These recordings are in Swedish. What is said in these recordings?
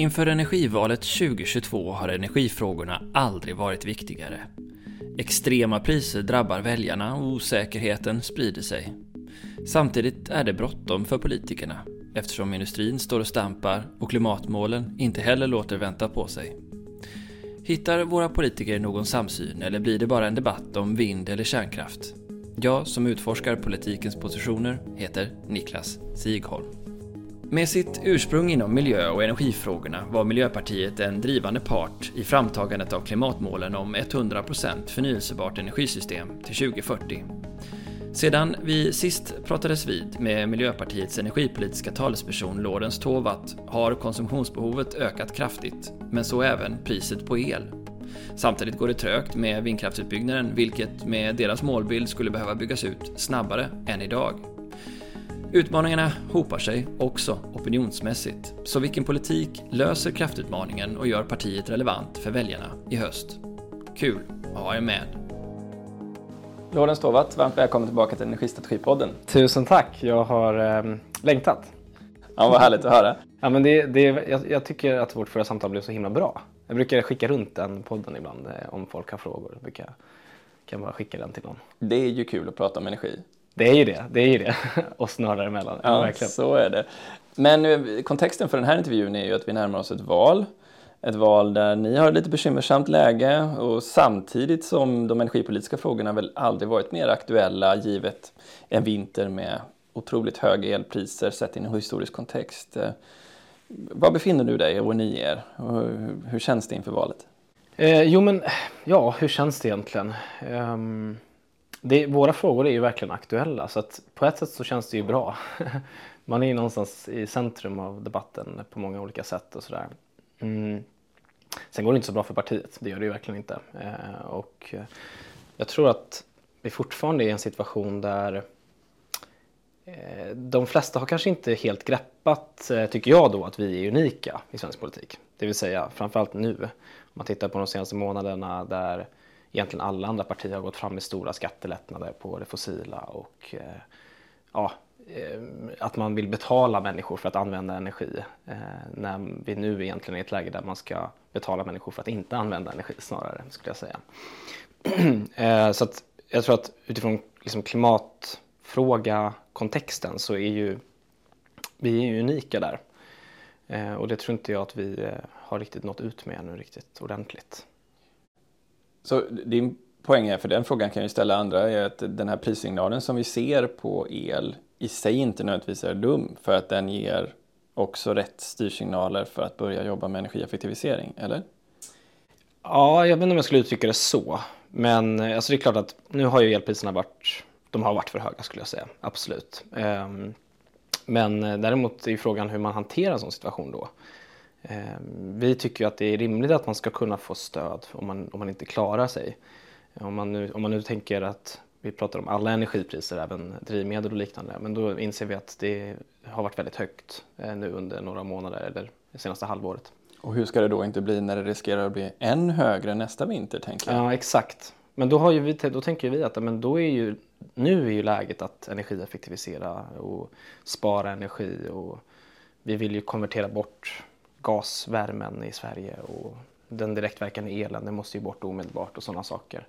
Inför energivalet 2022 har energifrågorna aldrig varit viktigare. Extrema priser drabbar väljarna och osäkerheten sprider sig. Samtidigt är det bråttom för politikerna eftersom industrin står och stampar och klimatmålen inte heller låter vänta på sig. Hittar våra politiker någon samsyn eller blir det bara en debatt om vind eller kärnkraft? Jag som utforskar politikens positioner heter Niklas Sigholm. Med sitt ursprung inom miljö och energifrågorna var Miljöpartiet en drivande part i framtagandet av klimatmålen om 100% förnyelsebart energisystem till 2040. Sedan vi sist pratades vid med Miljöpartiets energipolitiska talesperson Lorentz Tovatt har konsumtionsbehovet ökat kraftigt, men så även priset på el. Samtidigt går det trögt med vindkraftsutbyggnaden, vilket med deras målbild skulle behöva byggas ut snabbare än idag. Utmaningarna hopar sig också opinionsmässigt. Så vilken politik löser kraftutmaningen och gör partiet relevant för väljarna i höst? Kul att ha er med. Lorentz Tovatt, varmt välkommen tillbaka till Energistrategipodden. Tusen tack, jag har eh, längtat. Ja, vad härligt att höra. Ja, men det, det, jag, jag, tycker att vårt förra samtal blev så himla bra. Jag brukar skicka runt den podden ibland eh, om folk har frågor. Jag brukar, kan bara skicka den till någon. Det är ju kul att prata om energi. Det är ju det, det är ju det. och snarare emellan. Ja, verkligen. så är det. Men eh, kontexten för den här intervjun är ju att vi närmar oss ett val. Ett val där ni har ett lite bekymmersamt läge och samtidigt som de energipolitiska frågorna väl aldrig varit mer aktuella givet en vinter med otroligt höga elpriser sett i en historisk kontext. Eh, var befinner du dig och ni er? Hur känns det inför valet? Eh, jo men, ja hur känns det egentligen? Um det, våra frågor är ju verkligen aktuella så att på ett sätt så känns det ju bra. Man är ju någonstans i centrum av debatten på många olika sätt och sådär. Mm. Sen går det inte så bra för partiet, det gör det ju verkligen inte. Eh, och jag tror att vi fortfarande är i en situation där eh, de flesta har kanske inte helt greppat, eh, tycker jag då, att vi är unika i svensk politik. Det vill säga framförallt nu. Om man tittar på de senaste månaderna där egentligen alla andra partier har gått fram med stora skattelättnader på det fossila och eh, ja, eh, att man vill betala människor för att använda energi eh, när vi nu egentligen är i ett läge där man ska betala människor för att inte använda energi snarare skulle jag säga. Så att jag tror att utifrån liksom klimatfråga kontexten så är ju vi är ju unika där. Och det tror inte jag att vi har riktigt nått ut med ännu riktigt ordentligt. Så din poäng är, för den frågan kan jag ställa andra, är att den här prissignalen som vi ser på el i sig inte nödvändigtvis är dum för att den ger också rätt styrsignaler för att börja jobba med energieffektivisering, eller? Ja, jag vet inte om jag skulle uttrycka det så. Men alltså det är klart att nu har ju elpriserna varit, de har varit för höga skulle jag säga, absolut. Ehm, men eh, däremot är ju frågan hur man hanterar en sån situation då. Ehm, vi tycker att det är rimligt att man ska kunna få stöd om man, om man inte klarar sig. Om man, nu, om man nu tänker att vi pratar om alla energipriser, även drivmedel och liknande, men då inser vi att det har varit väldigt högt eh, nu under några månader eller det senaste halvåret. Och hur ska det då inte bli när det riskerar att bli än högre nästa vinter? tänker jag? Ja, exakt. Men då, har ju vi, då tänker vi att men då är ju, nu är ju läget att energieffektivisera och spara energi och vi vill ju konvertera bort gasvärmen i Sverige och den direktverkande elen, den måste ju bort omedelbart och sådana saker.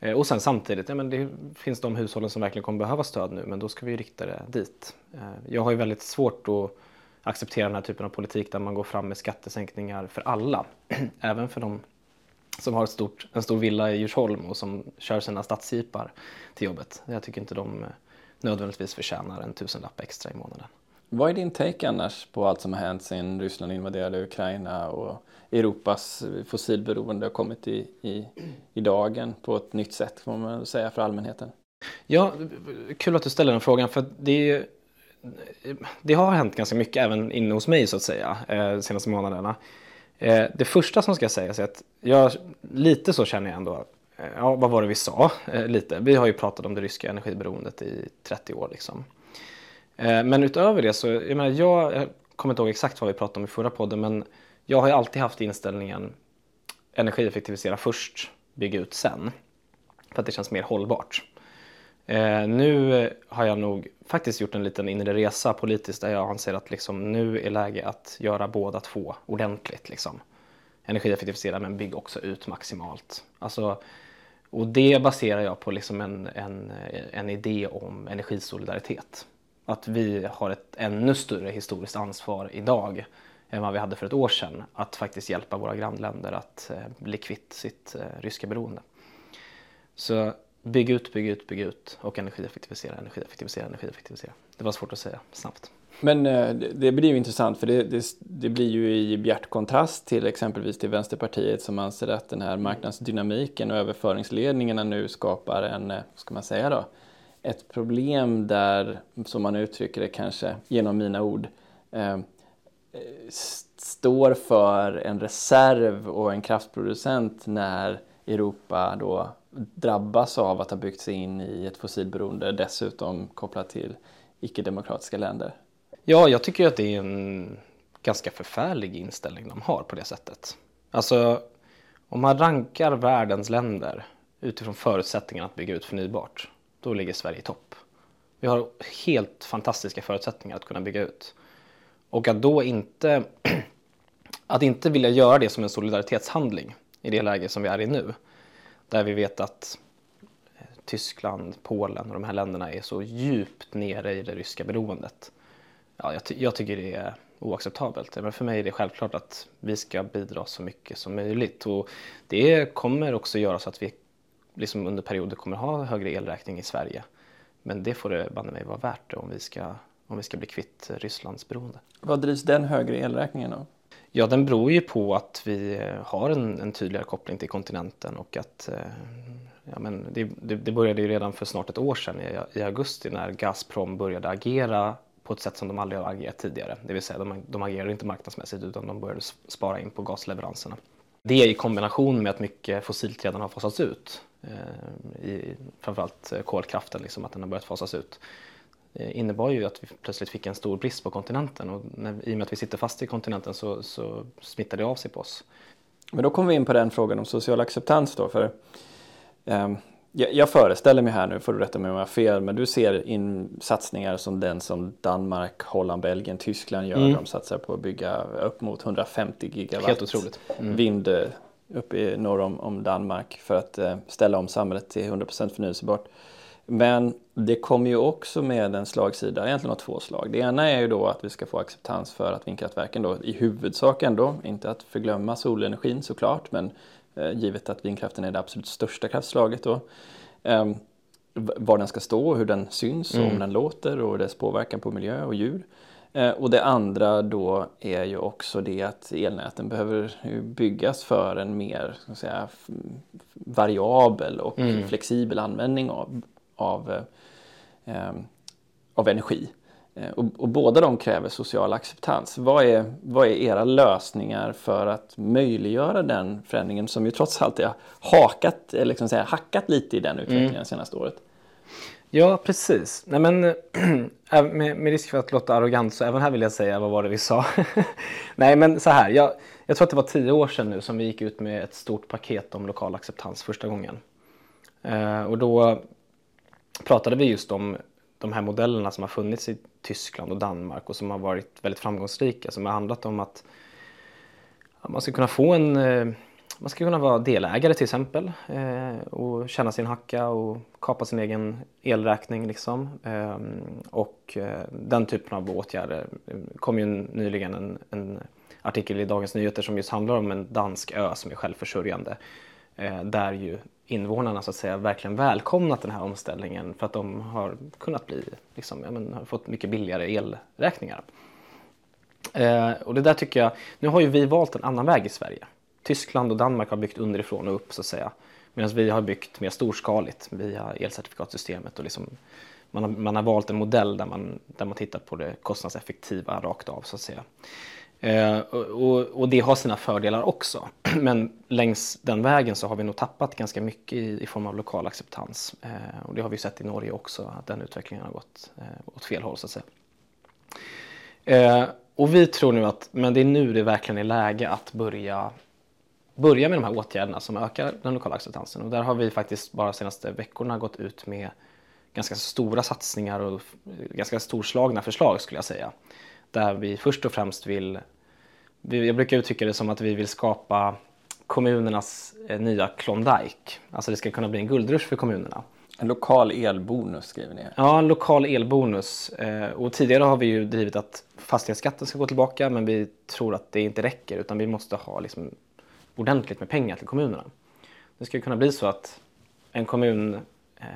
Eh, och sen samtidigt, ja, men det finns de hushållen som verkligen kommer behöva stöd nu, men då ska vi rikta det dit. Eh, jag har ju väldigt svårt att acceptera den här typen av politik där man går fram med skattesänkningar för alla. Även för de som har ett stort, en stor villa i Djursholm och som kör sina stadsjeepar till jobbet. Jag tycker inte de eh, nödvändigtvis förtjänar en tusenlapp extra i månaden. Vad är din take annars på allt som har hänt sedan Ryssland invaderade Ukraina och Europas fossilberoende har kommit i, i, i dagen på ett nytt sätt får man säga för allmänheten? Ja, kul att du ställer den frågan för det, det har hänt ganska mycket även inne hos mig så att säga eh, de senaste månaderna. Eh, det första som ska sägas är att jag lite så känner jag ändå eh, Ja, vad var det vi sa? Lite. Vi har ju pratat om det ryska energiberoendet i 30 år liksom. Eh, men utöver det så, jag menar, jag, jag kommer inte ihåg exakt vad vi pratade om i förra podden, men jag har ju alltid haft inställningen energieffektivisera först, bygga ut sen. För att det känns mer hållbart. Eh, nu har jag nog faktiskt gjort en liten inre resa politiskt där jag anser att liksom, nu är läge att göra båda två ordentligt. Liksom. Energieffektivisera men bygg också ut maximalt. Alltså, och det baserar jag på liksom en, en, en idé om energisolidaritet. Att vi har ett ännu större historiskt ansvar idag än vad vi hade för ett år sedan att faktiskt hjälpa våra grannländer att eh, bli kvitt sitt eh, ryska beroende. Så bygg ut, bygg ut, bygg ut och energieffektivisera, energieffektivisera, energieffektivisera. Det var svårt att säga snabbt. Men eh, det blir ju intressant för det, det, det, blir ju i bjärt kontrast till exempelvis till Vänsterpartiet som anser att den här marknadsdynamiken och överföringsledningarna nu skapar en, ska man säga då, ett problem där, som man uttrycker det kanske genom mina ord, eh, står för en reserv och en kraftproducent när Europa då drabbas av att ha byggt sig in i ett fossilberoende dessutom kopplat till icke-demokratiska länder. Ja, jag tycker att det är en ganska förfärlig inställning de har på det sättet. Alltså, om man rankar världens länder utifrån förutsättningarna att bygga ut förnybart, då ligger Sverige i topp. Vi har helt fantastiska förutsättningar att kunna bygga ut. Och att då inte, att inte vilja göra det som en solidaritetshandling i det läge som vi är i nu, där vi vet att eh, Tyskland, Polen och de här länderna är så djupt nere i det ryska beroendet. Ja, jag, ty jag tycker det är oacceptabelt. Men för mig är det självklart att vi ska bidra så mycket som möjligt. Och det kommer också göra så att vi liksom under perioder kommer ha högre elräkning i Sverige. Men det får det banne mig vara värt det om vi ska, om vi ska bli kvitt Rysslands beroende. Vad drivs den högre elräkningen av? Ja, den beror ju på att vi har en, en tydligare koppling till kontinenten och att eh, ja, men det, det, det, började ju redan för snart ett år sedan i, i, augusti när Gazprom började agera på ett sätt som de aldrig har agerat tidigare. Det vill säga de, de agerar inte marknadsmässigt utan de började spara in på gasleveranserna. Det i kombination med att mycket fossilt redan har fasats ut, eh, i, framförallt kolkraften, liksom, att den har börjat fasas ut, Eh, innebar ju att vi plötsligt fick en stor brist på kontinenten och när, i och med att vi sitter fast i kontinenten så, så smittar det av sig på oss. Men då kommer vi in på den frågan om social acceptans då. För, eh, jag, jag, föreställer mig här nu, får du rätta mig om jag har fel, men du ser in satsningar som den som Danmark, Holland, Belgien, Tyskland gör. Mm. De satsar på att bygga upp mot 150 gigawatt Helt otroligt. Mm. vind uppe norr om, om Danmark för att eh, ställa om samhället till 100% förnyelsebart. Men det kommer ju också med en slagsida, egentligen av två slag. Det ena är ju då att vi ska få acceptans för att vindkraftverken då i huvudsak ändå, inte att förglömma solenergin såklart, men eh, givet att vindkraften är det absolut största kraftslaget då. Eh, var den ska stå, hur den syns, mm. om den låter och dess påverkan på miljö och djur. Eh, och det andra då är ju också det att elnäten behöver byggas för en mer säga, variabel och mm. flexibel användning av, av, eh, av energi. Eh, och, och, båda de kräver social acceptans. Vad är, vad är era lösningar för att möjliggöra den förändringen som ju trots allt har hakat, eller liksom säga, hackat lite i den utvecklingen mm. senaste året? Ja, precis. Nej, men, med, med risk för att låta arrogant så även här vill jag säga vad var det vi sa. Nej, men så här. Jag, jag tror att det var tio år sedan nu som vi gick ut med ett stort paket om lokal acceptans första gången. Eh, och då pratade vi just om de här modellerna som har funnits i Tyskland och Danmark och som har varit väldigt framgångsrika som har handlat om att man ska kunna få en eh, man ska kunna vara delägare till exempel eh, och tjäna sin hacka och kapa sin egen elräkning. Liksom. Ehm, och eh, den typen av åtgärder Det kom ju nyligen en, en, artikel i Dagens Nyheter som just handlar om en dansk ö som är självförsörjande. Eh, där ju invånarna så att säga verkligen välkomnat den här omställningen för att de har kunnat bli, liksom, ja, men, har fått mycket billigare elräkningar. Eh, och det där tycker jag, nu har ju vi valt en annan väg i Sverige. Tyskland och Danmark har byggt underifrån och upp så att säga. Medan vi har byggt mer storskaligt via elcertifikatsystemet och liksom, man, har, man har valt en modell där man, där man tittar på det kostnadseffektiva rakt av så att säga. Eh, och, och, det har sina fördelar också. Men längs den vägen så har vi nog tappat ganska mycket i, i form av lokal acceptans. Eh, och det har vi sett i Norge också, att den utvecklingen har gått eh, åt fel håll så att säga. Eh, och vi tror nu att men det är nu det verkligen är läge att börja, börja med de här åtgärderna som ökar den lokala acceptansen. Och där har vi faktiskt bara de senaste veckorna gått ut med ganska stora satsningar och ganska storslagna förslag skulle jag säga. Där vi först och främst vill, jag brukar uttrycka det som att vi vill skapa kommunernas eh, nya Klondike. Alltså det ska kunna bli en guldrush för kommunerna. En lokal elbonus skriver ni. Ja, en lokal elbonus. Eh, och tidigare har vi ju drivit att fastighetsskatten ska gå tillbaka men vi tror att det inte räcker utan vi måste ha liksom ordentligt med pengar till kommunerna. Det ska kunna bli så att en kommun eh,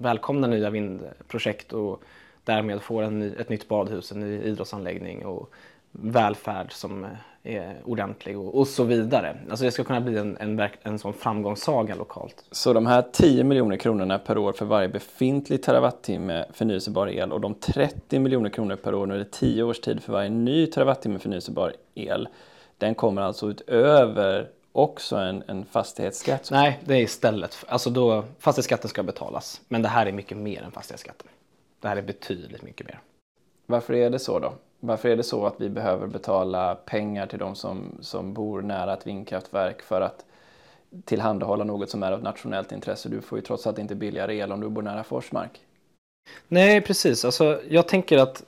välkomnar nya vindprojekt och därmed får en ny, ett nytt badhus, en ny idrottsanläggning och välfärd som eh, är ordentlig och, och så vidare. Alltså det ska kunna bli en, en, en sån framgångssaga lokalt. Så de här 10 miljoner kronorna per år för varje befintlig terawattimme förnyelsebar el och de 30 miljoner kronor per år under 10 års tid för varje ny terawattimme förnyelsebar el, den kommer alltså utöver också en, en fastighetsskatt? Nej, det är istället. Alltså då, fastighetsskatten ska betalas. Men det här är mycket mer än fastighetsskatten. Det här är betydligt mycket mer. Varför är det så då? Varför är det så att vi behöver betala pengar till de som, som bor nära ett vindkraftverk för att tillhandahålla något som är av nationellt intresse? Du får ju trots allt inte billigare el om du bor nära Forsmark. Nej, precis. Alltså, jag tänker att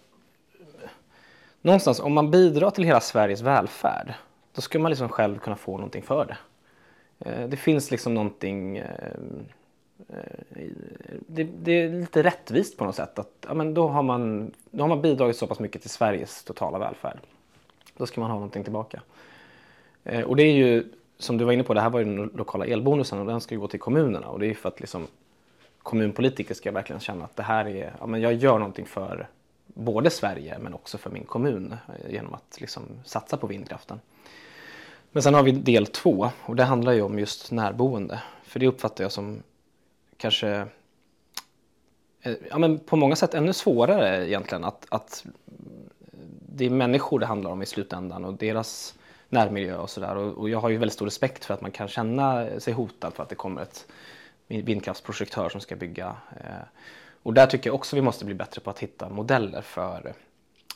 någonstans om man bidrar till hela Sveriges välfärd då ska man liksom själv kunna få någonting för det. Eh, det finns liksom någonting eh, eh, det, det, är lite rättvist på något sätt. Att, ja, men då, har man, då har man bidragit så pass mycket till Sveriges totala välfärd. Då ska man ha någonting tillbaka. Och det är ju, som du var inne på, det här var ju den lokala elbonusen och den ska ju gå till kommunerna. Och det är ju för att liksom, kommunpolitiker ska verkligen känna att det här är, ja, men jag gör någonting för både Sverige men också för min kommun genom att liksom satsa på vindkraften. Men sen har vi del två och det handlar ju om just närboende. För det uppfattar jag som kanske eh, ja, men på många sätt ännu svårare egentligen att, att det är människor det handlar om i slutändan och deras närmiljö och sådär. Och, och, jag har ju väldigt stor respekt för att man kan känna sig hotad för att det kommer ett vindkraftsprojektör som ska bygga. Eh. Och där tycker jag också vi måste bli bättre på att hitta modeller för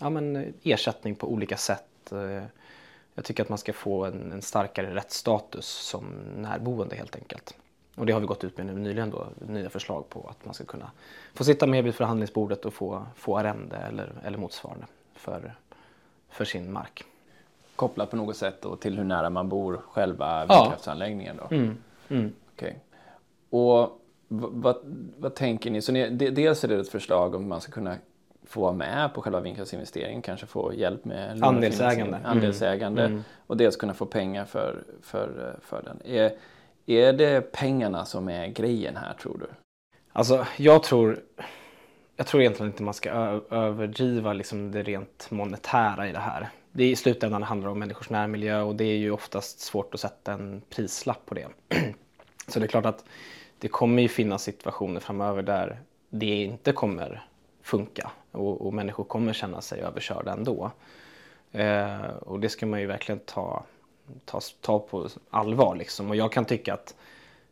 ja, men ersättning på olika sätt. Eh. Jag tycker att man ska få en, en, starkare rättsstatus som närboende helt enkelt. Och det har vi gått ut med nu nyligen då, nya förslag på att man ska kunna få sitta med vid förhandlingsbordet och få, få arrende eller, eller motsvarande för, för sin mark. Kopplat på något sätt då till hur nära man bor själva vindkraftsanläggningen då? Mm. Mm. Okay. Och vad, vad tänker ni? Så ni, dels är det ett förslag om man ska kunna få vara med på själva vindkraftsinvesteringen, kanske få hjälp med andelsägande, mm. andelsägande mm. och dels kunna få pengar för, för, för den. Är, är det pengarna som är grejen här tror du? Alltså jag tror, jag tror egentligen inte man ska överdriva liksom det rent monetära i det här. Det I slutändan handlar det om människors närmiljö och det är ju oftast svårt att sätta en prislapp på det. Så det är klart att det kommer ju finnas situationer framöver där det inte kommer funka och, och människor kommer känna sig överkörda ändå. Eh, och det ska man ju verkligen ta, ta, ta på allvar. Liksom. Och jag kan tycka att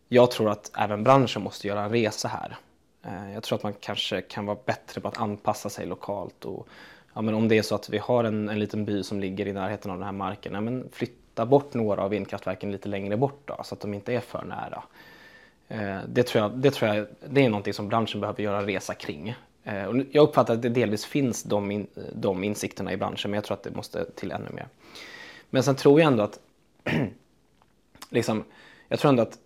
jag tror att även branschen måste göra en resa här. Eh, jag tror att man kanske kan vara bättre på att anpassa sig lokalt. Och, ja, men om det är så att vi har en, en liten by som ligger i närheten av den här marken, ja, men flytta bort några av vindkraftverken lite längre bort då, så att de inte är för nära. Eh, det, tror jag, det tror jag det är någonting som branschen behöver göra en resa kring. Eh, och jag uppfattar att det delvis finns de, in, de insikterna i branschen men jag tror att det måste till ännu mer. Men sen tror jag ändå att liksom, jag tror ändå att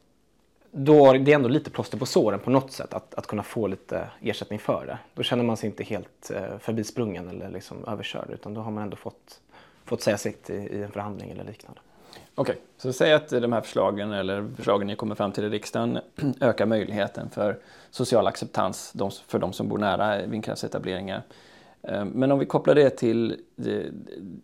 då det är ändå lite plåster på såren på något sätt att, att kunna få lite ersättning för det. Då känner man sig inte helt eh, förbisprungen eller liksom överkörd utan då har man ändå fått, fått säga sitt i, i en förhandling eller liknande. Okej, okay. så säg att de här förslagen eller förslagen ni kommer fram till i riksdagen ökar möjligheten för social acceptans för de som bor nära vindkraftsetableringar. Eh, men om vi kopplar det till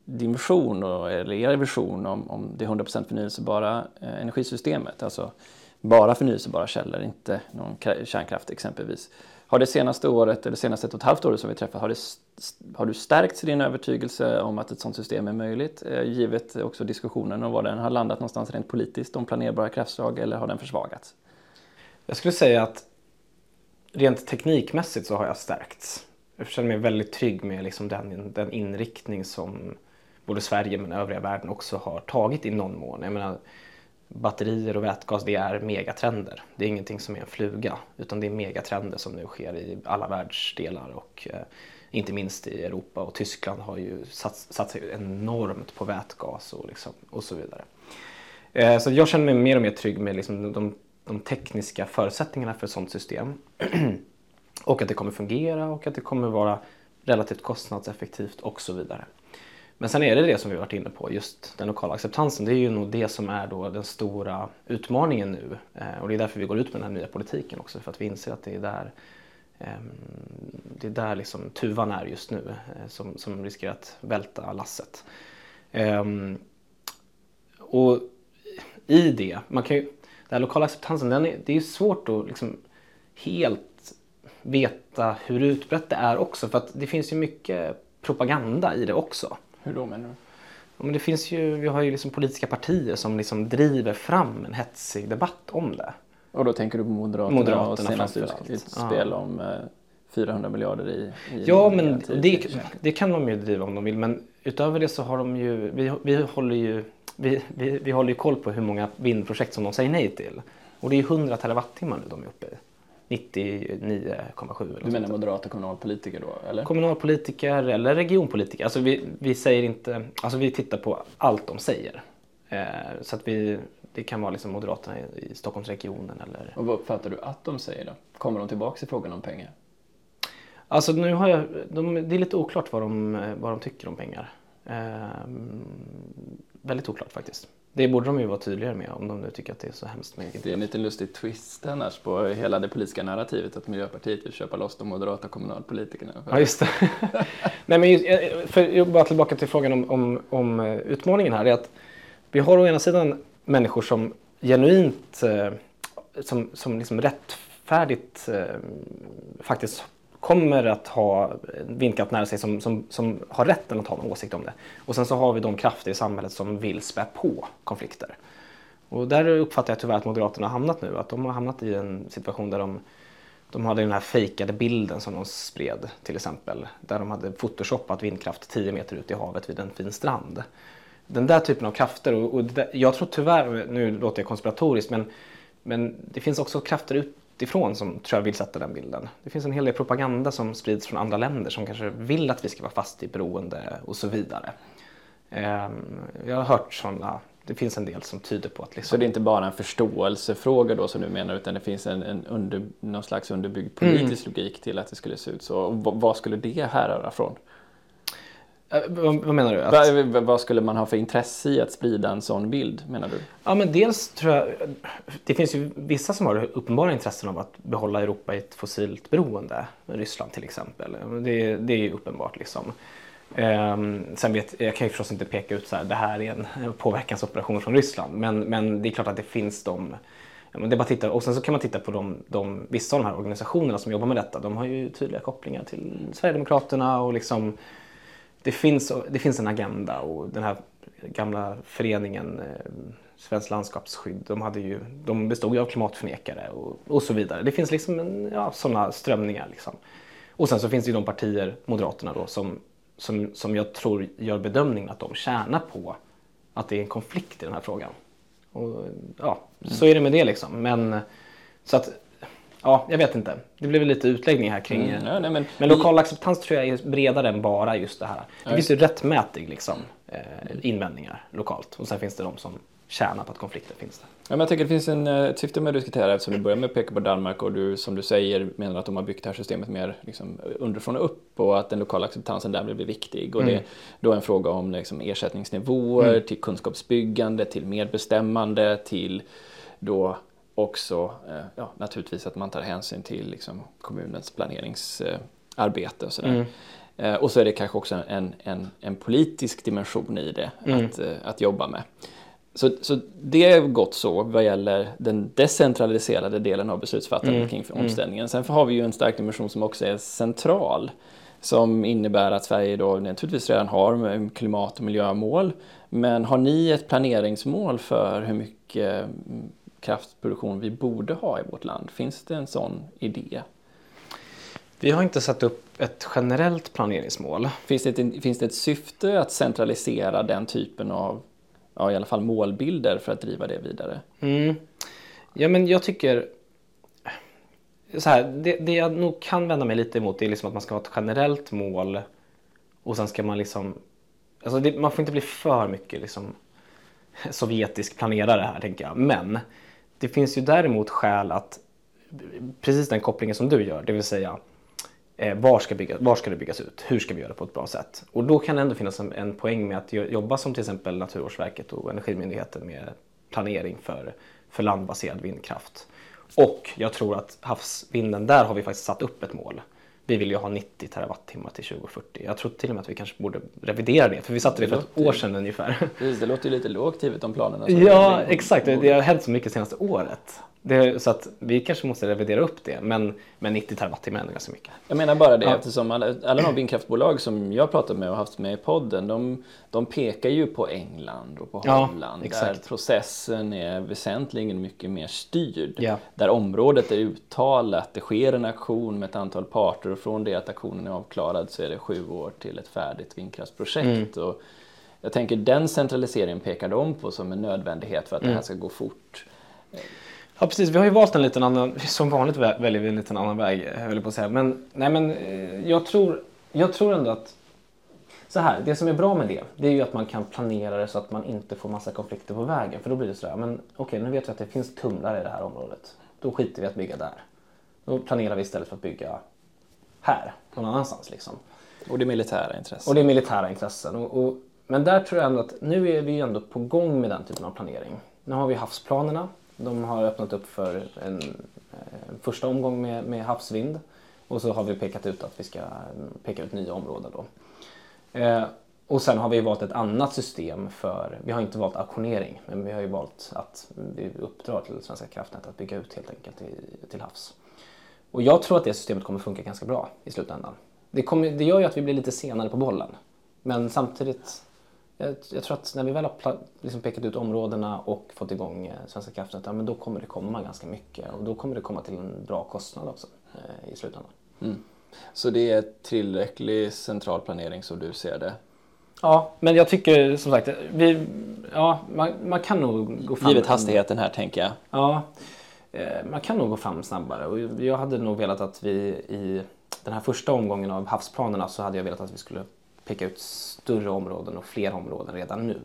din vision eller er vision om, om det 100% förnyelsebara eh, energisystemet, alltså bara förnyelsebara källor, inte någon kärnkraft exempelvis. Har det senaste året, eller senaste ett och ett halvt året som vi träffat, har, det, har du stärkts i din övertygelse om att ett sådant system är möjligt? Eh, givet också diskussionen om var den har landat någonstans rent politiskt om planerbara kraftslag eller har den försvagats? Jag skulle säga att rent teknikmässigt så har jag stärkts. Jag känner mig väldigt trygg med liksom den, den inriktning som både Sverige men övriga världen också har tagit i någon mån. Jag menar, batterier och vätgas det är megatrender. Det är ingenting som är en fluga utan det är megatrender som nu sker i alla världsdelar och eh, inte minst i Europa och Tyskland har ju satsat enormt på vätgas och, liksom, och så vidare. Eh, så jag känner mig mer och mer trygg med liksom de, de tekniska förutsättningarna för ett sådant system. och att det kommer fungera och att det kommer vara relativt kostnadseffektivt och så vidare. Men sen är det det som vi varit inne på, just den lokala acceptansen. Det är ju nog det som är då den stora utmaningen nu. Eh, och det är därför vi går ut med den här nya politiken också, för att vi inser att det är där ehm, det är där liksom tuvan är just nu eh, som, som riskerar att välta lasset. Ehm, och i det, man kan ju, den här lokala acceptansen, den är, det är svårt att liksom helt veta hur utbrett det är också för att det finns ju mycket propaganda i det också. Hur då menar du? Ja, men det finns ju, vi har ju liksom politiska partier som liksom driver fram en hetsig debatt om det. Och då tänker du på Moderaterna, Moderaterna och senaste utspel ja. om 400 eh, miljarder i, i Ja, men det, det, kan de ju driva om de vill. Men utöver det så har de ju, vi, vi håller ju vi, vi, vi håller ju koll på hur många vindprojekt som de säger nej till. Och det är 100 terawattimmar nu de är uppe i. 99,7 Du menar moderata kommunalpolitiker då? Eller? Kommunalpolitiker eller regionpolitiker. Alltså vi, vi säger inte, alltså vi tittar på allt de säger. Eh, så att vi, det kan vara liksom Moderaterna i, i Stockholmsregionen eller... Och vad uppfattar du att de säger då? Kommer de tillbaka i frågan om pengar? Alltså nu har jag, de, det är lite oklart vad de, vad de tycker om pengar. Eh, väldigt oklart faktiskt. Det borde de ju vara tydligare med om de nu tycker att det är så hemskt med Det är en lite lustig twist annars på hela det politiska narrativet att Miljöpartiet vill köpa loss de moderata kommunalpolitikerna. Ja, just det. Nej, men just, eh, för, bara tillbaka till frågan om, om, om eh, utmaningen här. är att Vi har å ena sidan människor som genuint, eh, som, som liksom rättfärdigt faktiskt kommer att ha vindkraft nära sig som, som, som har rätten att ha en åsikt om det. Och sen så har vi de krafter i samhället som vill spä på konflikter. Och där uppfattar jag tyvärr att Moderaterna har hamnat nu. Att de har hamnat i en situation där de, de hade den här fejkade bilden som de spred till exempel. Där de hade photoshoppat vindkraft 10 meter ut i havet vid en fin strand. Den där typen av krafter, och, och där, jag tror tyvärr, nu låter jag konspiratoriskt, men, men det finns också krafter ut, utifrån som tror jag vill sätta den bilden. Det finns en hel del propaganda som sprids från andra länder som kanske vill att vi ska vara fast i beroende och så vidare. Ehm, jag har hört sådana, det finns en del som tyder på att... Liksom... Så det är inte bara en förståelsefråga då som du menar utan det finns en, en under, någon slags underbyggd politisk mm. logik till att det skulle se ut så. Och vad skulle det härröra från? Äh, vad, menar du? Att... Vad, vad skulle man ha för intresse i att sprida en sån bild menar du? Ja men dels tror jag, det finns ju vissa som har uppenbara intressen av att behålla Europa i ett fossilt beroende. Ryssland till exempel. Det, det är ju uppenbart liksom. Um, sen vet, jag kan ju förstås inte peka ut så här, det här är en påverkansoperation från Ryssland. Men, men det är klart att det finns de det bara titta, och sen så kan man titta på de, de, vissa av de här organisationerna som jobbar med detta. De har ju tydliga kopplingar till Sverigedemokraterna och liksom det finns, det finns en agenda och den här gamla föreningen eh, Svenskt landskapsskydd, de, hade ju, de bestod ju av klimatförnekare och, och så vidare. Det finns liksom en, ja, sådana strömningar. Liksom. Och sen så finns det ju de partier, Moderaterna då, som, som, som jag tror gör bedömningen att de tjänar på att det är en konflikt i den här frågan. Och, ja, mm. Så är det med det liksom. Men, så att Ja, jag vet inte. Det blev lite utläggning här kring... Mm, ja, nej, men, men lokal acceptans tror jag är bredare än bara just det här. Det finns ju rättmätig liksom, eh, invändningar lokalt och sen finns det de som tjänar på att konflikter finns där. Ja, men jag tycker det finns en, eh, ett syfte med att diskutera eftersom du börjar med att peka på Danmark och du som du säger menar att de har byggt det här systemet mer liksom, underifrån och upp och att den lokala acceptansen därmed blir viktig. Och mm. det är då en fråga om liksom, ersättningsnivåer mm. till kunskapsbyggande, till medbestämmande, till då också eh, ja, naturligtvis att man tar hänsyn till liksom, kommunens planeringsarbete och sådär. Mm. Eh, och så är det kanske också en, en, en politisk dimension i det mm. att, eh, att jobba med. Så, så det är gott så vad gäller den decentraliserade delen av beslutsfattandet mm. kring mm. omställningen. Sen har vi ju en stark dimension som också är central som innebär att Sverige då naturligtvis redan har klimat och miljömål. Men har ni ett planeringsmål för hur mycket kraftproduktion vi borde ha i vårt land? Finns det en sån idé? Vi har inte satt upp ett generellt planeringsmål. Finns det ett, finns det ett syfte att centralisera den typen av ja, i alla fall målbilder för att driva det vidare? Mm. Ja men jag tycker så här, det, det jag nog kan vända mig lite emot är liksom att man ska ha ett generellt mål och sen ska man liksom alltså det, man får inte bli för mycket liksom sovjetisk planerare här tänker jag. Men det finns ju däremot skäl att precis den kopplingen som du gör, det vill säga eh, var, ska bygga, var ska det byggas ut? Hur ska vi göra det på ett bra sätt? Och då kan det ändå finnas en, en poäng med att jobba som till exempel Naturvårdsverket och Energimyndigheten med planering för, för landbaserad vindkraft. Och jag tror att havsvinden, där har vi faktiskt satt upp ett mål. Vi vill ju ha 90 terawattimmar till 2040. Jag tror till och med att vi kanske borde revidera det, för vi satte det, det för ett år sedan ungefär. Precis, det låter ju lite lågt givet de planerna. ja, exakt. Det har hänt så mycket senaste året. Det, så att vi kanske måste revidera upp det, men, men 90 terawattimmar är ganska mycket. Jag menar bara det ja. eftersom alla, alla de vindkraftbolag som jag pratat med och haft med i podden, de, de pekar ju på England och på Holland ja, där processen är väsentligen mycket mer styrd. Ja. Där området är uttalat, det sker en aktion med ett antal parter och från det att aktionen är avklarad så är det sju år till ett färdigt vindkraftsprojekt. Mm. Och jag tänker den centraliseringen pekar de på som en nödvändighet för att mm. det här ska gå fort. Ja precis, vi har ju valt en liten annan, som vanligt väljer vi en liten annan väg höll jag på att säga. Men, nej, men eh, jag, tror, jag tror ändå att så här, det som är bra med det, det är ju att man kan planera det så att man inte får massa konflikter på vägen. För då blir det sådär, men okej okay, nu vet vi att det finns tumlare i det här området. Då skiter vi att bygga där. Då planerar vi istället för att bygga här, någon annanstans liksom. Och det är militära intressen. Och det är militära intressen. Och, och, men där tror jag ändå att nu är vi ändå på gång med den typen av planering. Nu har vi havsplanerna de har öppnat upp för en, en första omgång med, med, havsvind och så har vi pekat ut att vi ska peka ut nya områden då. Eh, och sen har vi valt ett annat system för, vi har inte valt auktionering, men vi har ju valt att vi uppdrar till Svenska kraftnät att bygga ut helt enkelt till, till havs. Och jag tror att det systemet kommer funka ganska bra i slutändan. Det, kommer, det gör ju att vi blir lite senare på bollen. Men samtidigt jag, jag, tror att när vi väl har liksom pekat ut områdena och fått igång eh, Svenska kraftnät, ja, men då kommer det komma ganska mycket och då kommer det komma till en bra kostnad också eh, i slutändan. Mm. Så det är tillräcklig central planering som du ser det? Ja, men jag tycker som sagt, vi, ja, man, man kan nog gå fram... Givet hastigheten här tänker jag. Ja, eh, man kan nog gå fram snabbare och jag hade nog velat att vi i den här första omgången av havsplanerna så hade jag velat att vi skulle peka ut större områden och fler områden redan nu.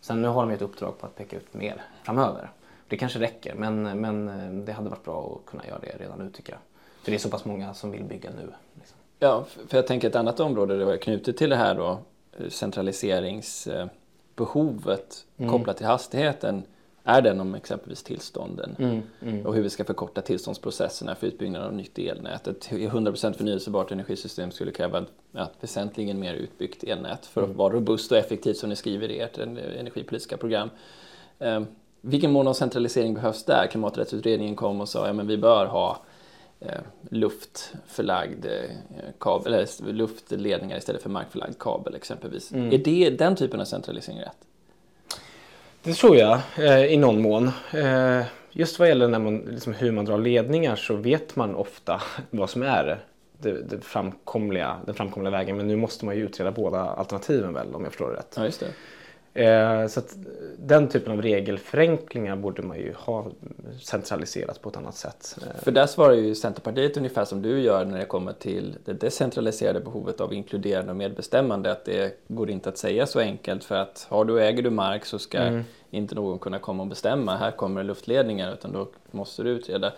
Sen nu har de ett uppdrag på att peka ut mer framöver. Det kanske räcker men, men eh, det hade varit bra att kunna göra det redan nu tycker jag. För det är så pass många som vill bygga nu. Liksom. Ja, för jag tänker ett annat område det var knutet till det här då centraliseringsbehovet mm. kopplat till hastigheten är den om exempelvis tillstånden mm, mm. och hur vi ska förkorta tillståndsprocesserna för utbyggnaden av nytt elnät. Ett 100% förnyelsebart energisystem skulle kräva ett väsentligen mer utbyggt elnät för att mm. vara robust och effektivt som ni skriver i ert energipolitiska program. Eh, vilken mån av centralisering behövs där? Klimaträttsutredningen kom och sa att ja, vi bör ha eh, luftförlagd eh, kabel, eller luftledningar istället för markförlagd kabel exempelvis. Mm. Är det den typen av centralisering rätt? Det tror jag eh, i någon mån. Eh, just vad gäller när man, liksom, hur man drar ledningar så vet man ofta vad som är det, det framkomliga, den framkomliga vägen. Men nu måste man ju utreda båda alternativen väl om jag förstår det rätt. Ja, just det. Eh, så den typen av regelförenklingar borde man ju ha centraliserat på ett annat sätt. Eh, För där svarar ju Centerpartiet ungefär som du gör när det kommer till det decentraliserade behovet av inkluderande och medbestämmande. Att det går inte att säga så enkelt för att har du, äger du mark så ska mm. Inte någon kunna komma och bestämma. Här kommer luftledningar utan då måste du utreda.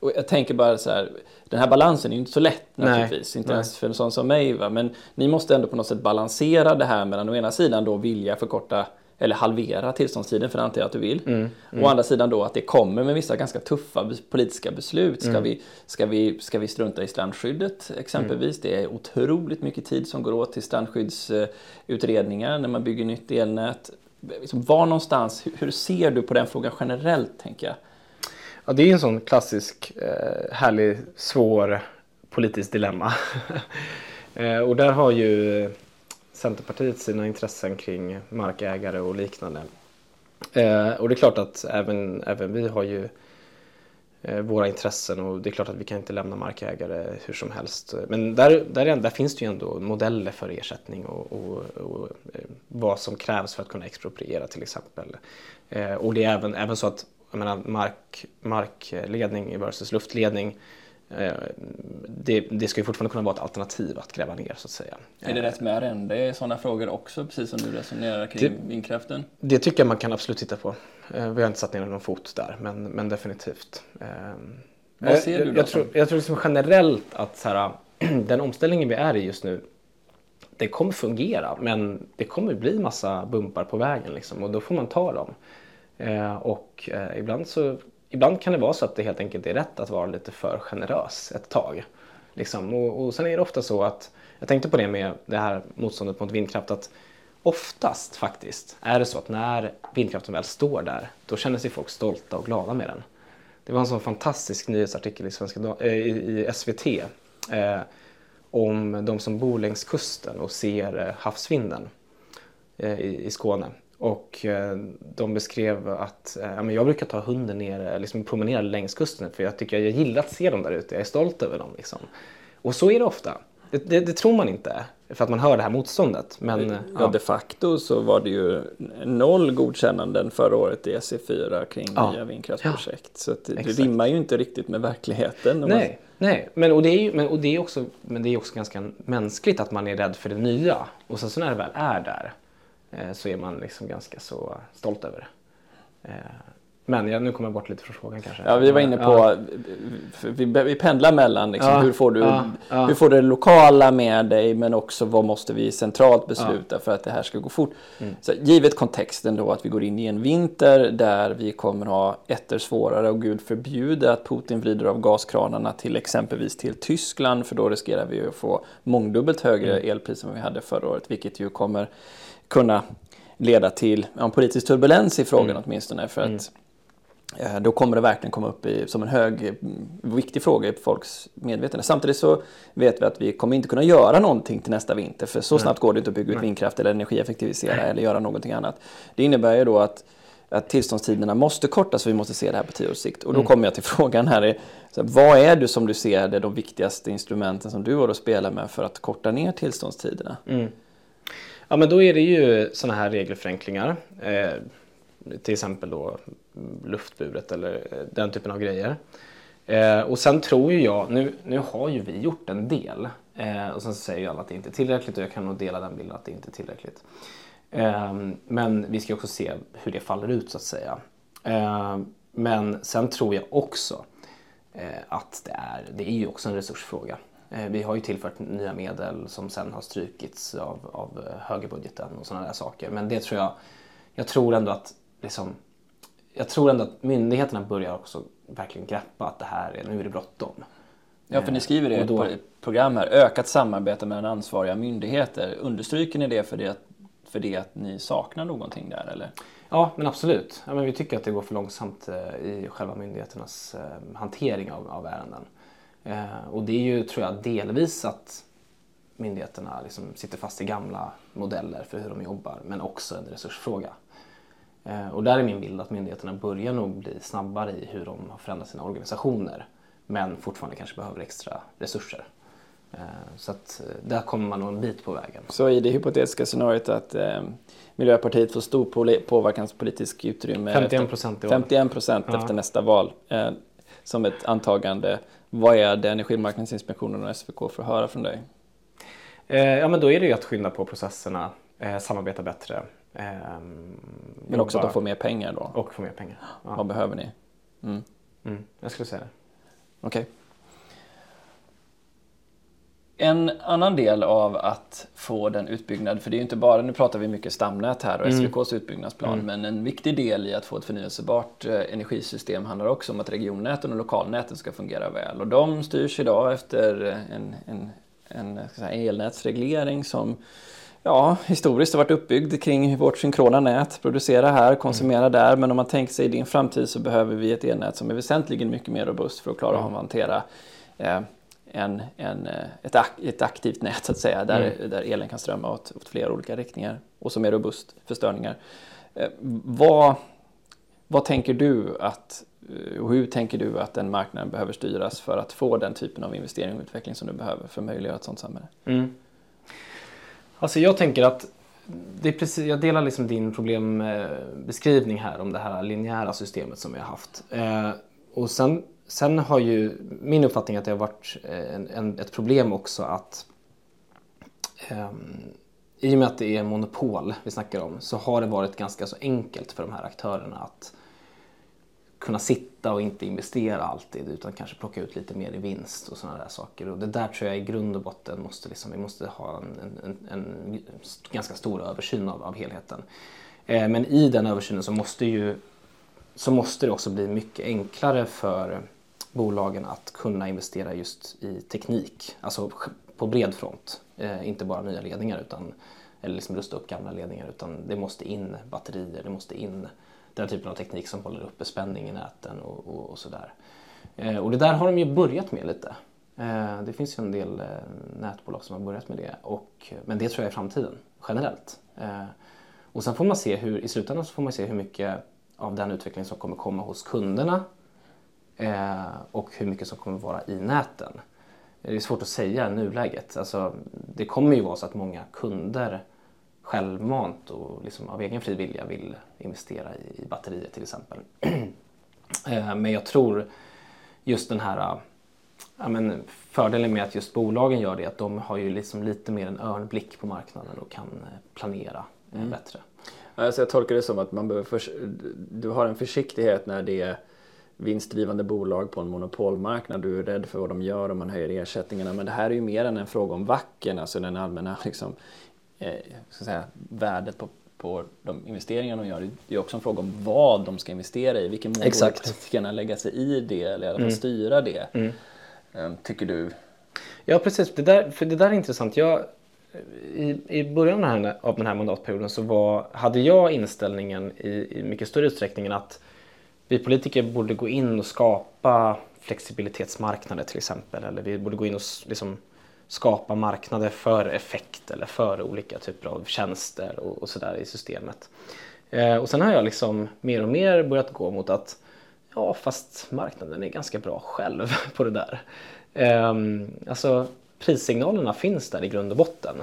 Och jag tänker bara så här, den här balansen är ju inte så lätt naturligtvis, nej, inte nej. ens för en sån som mig. Va? Men ni måste ändå på något sätt balansera det här mellan å ena sidan då vilja förkorta eller halvera tillståndstiden, för det antar jag att du vill. Mm, mm. Å andra sidan då att det kommer med vissa ganska tuffa politiska beslut. Ska, mm. vi, ska, vi, ska vi strunta i strandskyddet exempelvis? Mm. Det är otroligt mycket tid som går åt till strandskyddsutredningar när man bygger nytt elnät. Liksom, var någonstans, hur, hur ser du på den frågan generellt tänker jag? Ja, det är en sån klassisk eh, härlig, svår politisk dilemma. eh, och där har ju Centerpartiet sina intressen kring markägare och liknande. Eh, och det är klart att även, även vi har ju Eh, våra intressen och det är klart att vi kan inte lämna markägare hur som helst. Men där, där, där finns det ju ändå modeller för ersättning och, och, och eh, vad som krävs för att kunna expropriera till exempel. Eh, och det är även, även så att jag menar, mark, markledning versus luftledning det, det, ska ju fortfarande kunna vara ett alternativ att gräva ner så att säga. Är det rätt med arrende i sådana frågor också, precis som du resonerar kring det, vindkraften? Det tycker jag man kan absolut titta på. Eh, vi har inte satt ner någon fot där, men, men definitivt. Eh, Vad ser du då? Jag, tror, jag tror liksom generellt att så här, den omställningen vi är i just nu, det kommer fungera, men det kommer bli massa bumpar på vägen liksom, och då får man ta dem. Och ibland så ibland kan det vara så att det helt enkelt är rätt att vara lite för generös ett tag. Liksom. Och, och sen är det ofta så att, jag tänkte på det med det här motståndet mot vindkraft, att oftast faktiskt är det så att när vindkraften väl står där, då känner sig folk stolta och glada med den. Det var en sån fantastisk nyhetsartikel i, Svenska, äh, i, i SVT eh, om de som bor längs kusten och ser eh, havsvinden eh, i, i Skåne. Och eh, de beskrev att eh, jag brukar ta hunden ner, liksom promenera längs kusten för jag tycker jag gillar att se dem där ute, jag är stolt över dem. Liksom. Och så är det ofta. Det, det, det, tror man inte för att man hör det här motståndet. Men, ja, ja, de facto så var det ju noll godkännanden förra året i SE4 kring ja. nya vindkraftsprojekt. Ja. Så det, det rimmar ju inte riktigt med verkligheten. Nej, man... nej. Men, och det är ju, men, och det är också, men det är också ganska mänskligt att man är rädd för det nya. Och sen så när det väl är där Eh, Eh, så är man liksom ganska så stolt över det. Eh, men ja, nu kommer jag bort lite från frågan kanske. Ja, vi var inne på, ja. vi, vi pendlar mellan liksom, ja, hur, får du, ja, hur får du det lokala med dig men också vad måste vi centralt besluta för att det här ska gå fort. Mm. Så, givet kontexten då att vi går in i en vinter där vi kommer ha etter svårare och gud förbjude att Putin vrider av gaskranarna till exempelvis till Tyskland för då riskerar vi att få mångdubbelt högre mm. elpriser än vi hade förra året vilket ju kommer kunna leda till ja, politisk turbulens i frågan mm. åtminstone. För att mm. Eh, då kommer det verkligen komma upp i, som en hög, viktig fråga i folks medvetande. Samtidigt så vet vi att vi kommer inte kunna göra någonting till nästa vinter. För så snabbt går det inte att bygga ut vindkraft eller energieffektivisera eller göra någonting annat. Det innebär ju då att att tillståndstiderna måste kortas, så vi måste se det här på tio års sikt. Och då mm. kommer jag till frågan här, vad är det som du ser är de viktigaste instrumenten som du har att spela med för att korta ner tillståndstiderna? Mm. Ja men då är det ju sådana här regelförenklingar. Eh, till exempel då luftburet eller eh, den typen av grejer. Eh, och sen tror ju jag, nu, nu har ju vi gjort en del eh, och sen så säger ju alla att det inte är tillräckligt och jag kan nog dela den bilden att det inte är tillräckligt. Eh, men vi ska också se hur det faller ut så att säga. Eh, men sen tror jag också eh, att det är, det är ju också en resursfråga. Eh, vi har ju tillfört nya medel som sen har strukits av, av eh, högerbudgeten och sådana där saker. Men det tror jag, jag tror ändå att liksom, jag tror ändå att myndigheterna börjar också verkligen greppa att det här är, nu är det bråttom. Ja, för ni skriver det i då... ett program här, ökat samarbete mellan ansvariga myndigheter. Understryker ni det för det, för det att ni saknar någonting där eller? Ja, men absolut. Ja, men vi tycker att det går för långsamt eh, i själva myndigheternas hantering av, av ärenden. Eh, och det är ju, tror jag, delvis att myndigheterna liksom sitter fast i gamla modeller för hur de jobbar, men också en resursfråga. Eh, och där är min bild att myndigheterna börjar nog bli snabbare i hur de har förändrat sina organisationer, men fortfarande kanske behöver extra resurser. Eh, så att där kommer man nog en bit på vägen. Så i det hypotetiska scenariot att eh, Miljöpartiet får stor påverkanspolitisk utrymme 51 procent 51 procent ja. efter nästa val eh, som ett antagande vad är det Energimarknadsinspektionen och SVK får höra från dig? Eh, ja, men då är det ju att skynda på processerna, eh, samarbeta bättre. Eh, men också att de får mer pengar då? Och få mer pengar. Ja. Vad behöver ni? Mm. Mm, jag skulle säga det. Okej. Okay. En annan del av att få den utbyggnad, för det är ju inte bara, nu pratar vi mycket stamnät här och mm. SVKs utbyggnadsplan, mm. men en viktig del i att få ett förnyelsebart eh, energisystem handlar också om att regionnäten och lokalnäten ska fungera väl. Och de styrs idag efter en, en, en säga, elnätsreglering som ja, historiskt har varit uppbyggd kring vårt synkrona nät, producera här, konsumera mm. där, men om man tänker sig i din framtid så behöver vi ett elnät som är väsentligen mycket mer robust för att klara av att hantera eh, en, en, eh, ett, ett aktivt nät så att säga, där, mm. där elen kan strömma åt, åt flera olika riktningar och som är robust för störningar. Eh, vad, vad tänker du att och hur tänker du att den marknaden behöver styras för att få den typen av investering och utveckling som du behöver för att möjliggöra ett sådant samhälle? Mm. Alltså jag tänker att det är precis, jag delar liksom din problembeskrivning här om det här linjära systemet som vi har haft. Eh, och sen, sen har ju min uppfattning att det har varit eh, en, en, ett problem också att eh, i och med att det är monopol vi snackar om så har det varit ganska så enkelt för de här aktörerna att kunna sitta och inte investera alltid utan kanske plocka ut lite mer i vinst och sådana där saker. Och det där tror jag i grund och botten måste liksom, vi måste ha en, en, en ganska stor översyn av, av helheten. Eh, men i den översynen så måste, ju, så måste det också bli mycket enklare för bolagen att kunna investera just i teknik, alltså på bred front. Eh, inte bara nya ledningar utan, eller liksom rusta upp gamla ledningar utan det måste in batterier, det måste in den typen av teknik som håller uppe spänning i näten och, och, och sådär. Eh, och det där har de ju börjat med lite. Eh, det finns ju en del eh, nätbolag som har börjat med det. Och, men det tror jag är framtiden generellt. Eh, och sen får man se hur, i slutändan så får man se hur mycket av den utveckling som kommer komma hos kunderna eh, och hur mycket som kommer vara i näten. Det är svårt att säga i nuläget. Alltså, det kommer ju vara så att många kunder självmant och liksom av egen fri vilja vill investera i, batterier till exempel. Eh, men jag tror just den här ja, men fördelen med att just bolagen gör det är att de har ju liksom lite mer en örnblick på marknaden och kan eh, planera eh, mm. bättre. Alltså jag tolkar det som att man behöver för, du har en försiktighet när det är vinstdrivande bolag på en monopolmarknad. Du är rädd för vad de gör om man höjer ersättningarna. Men det här är ju mer än en fråga om vacken, alltså den allmänna liksom, ska säga, värdet på, på de investeringar de gör. Det är också en fråga om vad de ska investera i. Vilken mån borde politikerna lägga sig i det eller i alla fall mm. styra det? Mm. Eh, tycker du? Ja precis, det där, för det där är intressant. Jag, i, I början av den, här, av den här mandatperioden så var, hade jag inställningen i, i mycket större utsträckning att vi politiker borde gå in och skapa flexibilitetsmarknader till exempel. Eller vi borde gå in och liksom skapa marknader för effekt eller för olika typer av tjänster och, och sådär i systemet. Eh, och sen har jag liksom mer och mer börjat gå mot att ja, fast marknaden är ganska bra själv på det där. Eh, alltså prissignalerna finns där i grund och botten.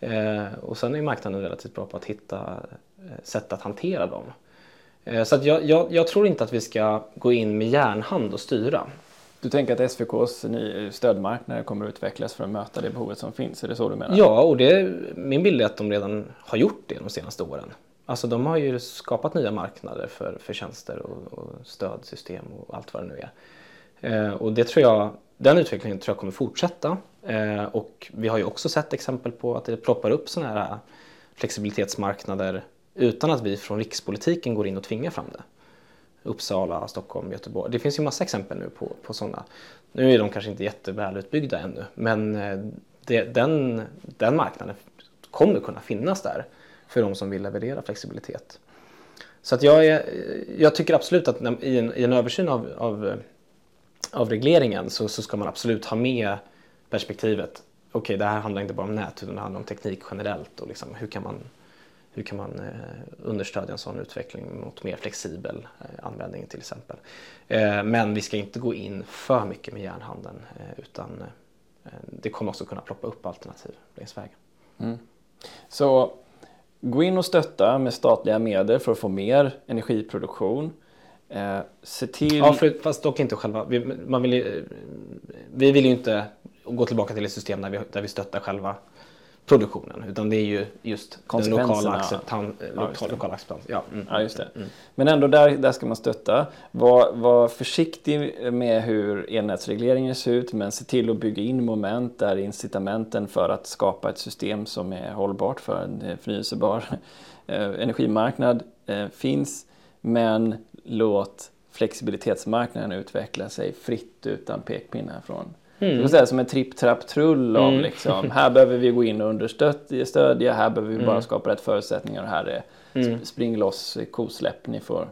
Eh, och sen är marknaden relativt bra på att hitta eh, sätt att hantera dem. Eh, så jag, jag, jag tror inte att vi ska gå in med järnhand och styra. Du tänker att SVKs stödmarknader kommer att utvecklas för att möta det behovet som finns? Är det så du menar? Ja, och det, min bild är att de redan har gjort det de senaste åren. Alltså de har ju skapat nya marknader för, för tjänster och, och stödsystem och allt vad det nu är. Eh, och det tror jag, den utvecklingen tror jag kommer fortsätta. Eh, och vi har ju också sett exempel på att det ploppar upp sådana här flexibilitetsmarknader utan att vi från rikspolitiken går in och tvingar fram det. Uppsala, Stockholm, Göteborg. Det finns ju massa exempel nu på, på sådana. Nu är de kanske inte jättevälutbyggda ännu men eh, det, den, den marknaden kommer kunna finnas där för de som vill leverera flexibilitet. Så att jag, är, jag tycker absolut att i en, i en översyn av, av, av regleringen så, så ska man absolut ha med perspektivet okej, okay, det här handlar inte bara om nät utan det handlar om teknik generellt och liksom, hur kan man hur kan man eh, understödja en sån utveckling mot mer flexibel eh, användning till exempel. Eh, men vi ska inte gå in för mycket med järnhandeln utan det kommer också kunna ploppa upp alternativ längs vägen. Mm. Så gå in och stötta med statliga medel för att få mer energiproduktion. Eh, se till... Ja, för, fast dock inte själva. Vi, man vill, vi vill ju inte gå tillbaka till ett system där vi, där vi stöttar själva produktionen utan det är ju just den lokala, acceptans, ja, lokala acceptans. Ja, mm. ja, just det. Mm. Men ändå där, där ska man stötta. Var, var försiktig med hur elnätsregleringen ser ut men se till att bygga in moment där incitamenten för att skapa ett system som är hållbart för en förnyelsebar eh, energimarknad eh, finns. Men låt flexibilitetsmarknaden utveckla sig fritt utan pekpinnar från Mm. Det säga som en tripp, trapp, trull av mm. liksom, här behöver vi gå in och understödja, här behöver vi mm. bara skapa rätt förutsättningar och här är mm. spring loss, kosläpp, ni får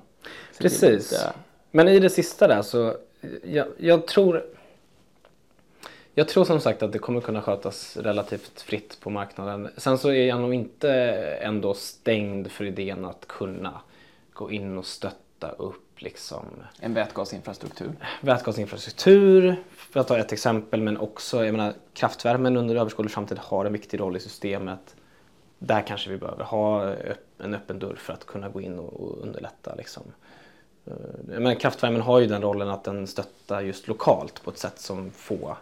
Precis. Men i det sista där så, jag, jag, tror jag tror som sagt att det kommer kunna skötas relativt fritt på marknaden. Sen så är jag nog inte ändå stängd för idén att kunna gå in och stötta stötta upp liksom En vätgasinfrastruktur. vätgasinfrastruktur, för att ta ett exempel, men också jag menar, kraftvärmen under överskådlig framtid har en viktig roll i systemet. Där kanske vi behöver ha en öppen dörr för att kunna gå in och, underlätta. Liksom. Eh, menar, kraftvärmen har ju den rollen att den stöttar just lokalt på ett sätt som få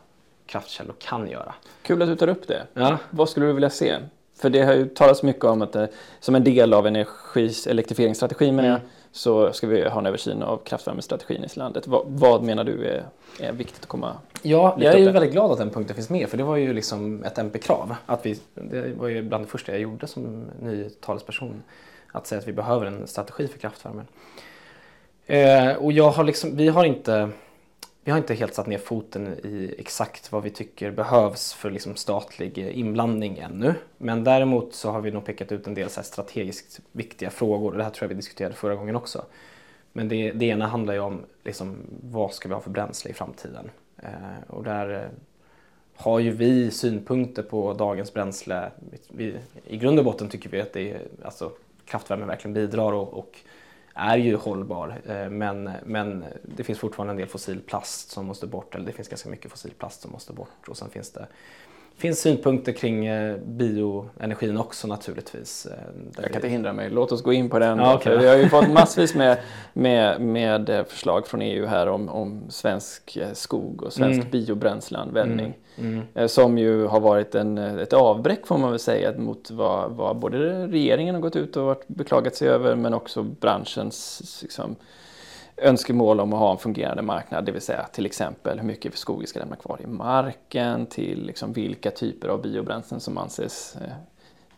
kraftkällor kan göra. Kul att du tar upp det. Ja. Vad skulle du vilja se? För det har ju talats mycket om att det, som en del av energis, elektrifieringsstrategin menar Mm. Så ska vi ha en översyn av kraftvärmestrategin i landet. Vad, vad menar du är, är viktigt att komma... Ja, jag är ju väldigt glad att den punkten finns med för det var ju liksom ett MP-krav. Att vi, det var ju bland det första jag gjorde som ny talesperson. Att säga att vi behöver en strategi för kraftvärmen. Eh, och jag har liksom, vi har inte vi har inte helt satt ner foten i exakt vad vi tycker behövs för liksom statlig eh, inblandning ännu. Men däremot så har vi nog pekat ut en del så här strategiskt viktiga frågor. och Det här tror jag vi diskuterade förra gången också. Men det, det ena handlar ju om liksom, vad ska vi ha för bränsle i framtiden. Eh, och där eh, har ju vi synpunkter på dagens bränsle. Vi, I grund och botten tycker vi att det är, alltså, kraftvärme verkligen bidrar och, och är ju hållbar. Eh, men, men det finns fortfarande en del fossil plast som måste bort. Eller det finns ganska mycket fossil plast som måste bort. Och sen finns det finns synpunkter kring eh, bioenergin också naturligtvis. eh, Jag kan inte hindra mig, låt oss gå in på den. Ja, för vi har ju fått massvis med, med, med förslag från EU här om, om svensk skog och svensk Mm. biobränsleanvändning. Mm. Eh, Som ju har varit en, eh, ett avbräck får man väl säga mot vad, vad både regeringen har gått ut och varit beklagat sig över men också branschens liksom, önskemål om att ha en fungerande marknad. Det vill säga till exempel hur mycket skog vi ska lämna kvar i marken till liksom, vilka typer av biobränslen som anses eh,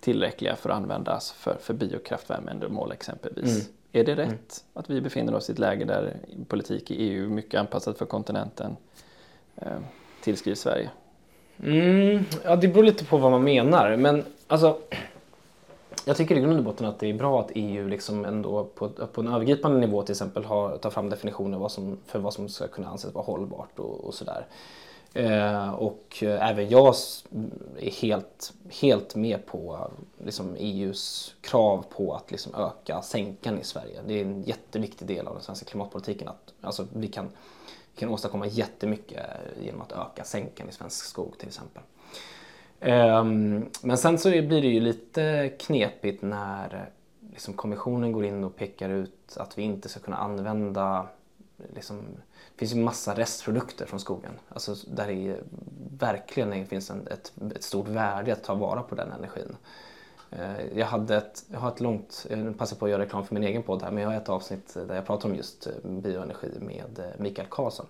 tillräckliga för att användas för, för biokraftvärmeändamål exempelvis. Mm. Är det rätt att vi befinner oss i ett läge där politik i EU, mycket anpassat för kontinenten, tillskrivs Sverige? Mm, ja, det beror lite på vad man menar. Men alltså, jag tycker i grund och botten att det är bra att EU liksom ändå på, på en övergripande nivå till exempel har, tar fram definitioner vad som, för vad som ska kunna anses vara hållbart och, och sådär. Eh, och eh, även jag är helt, helt med på liksom EUs krav på att liksom öka sänkan i Sverige. Det är en jätteviktig del av den svenska klimatpolitiken. Att, alltså, vi, kan, vi kan åstadkomma jättemycket genom att öka sänkan i svensk skog till exempel. Ehm, men sen så blir det ju lite knepigt när liksom kommissionen går in och pekar ut att vi inte ska kunna använda liksom, det finns ju massa restprodukter från skogen. Alltså där det verkligen finns en, ett, ett stort värde att ta vara på den energin. Eh, jag, hade ett, jag har ett långt, jag passar på att göra reklam för min egen podd här, men jag har ett avsnitt där jag pratar om just eh, bioenergi med eh, Mikael Karlsson.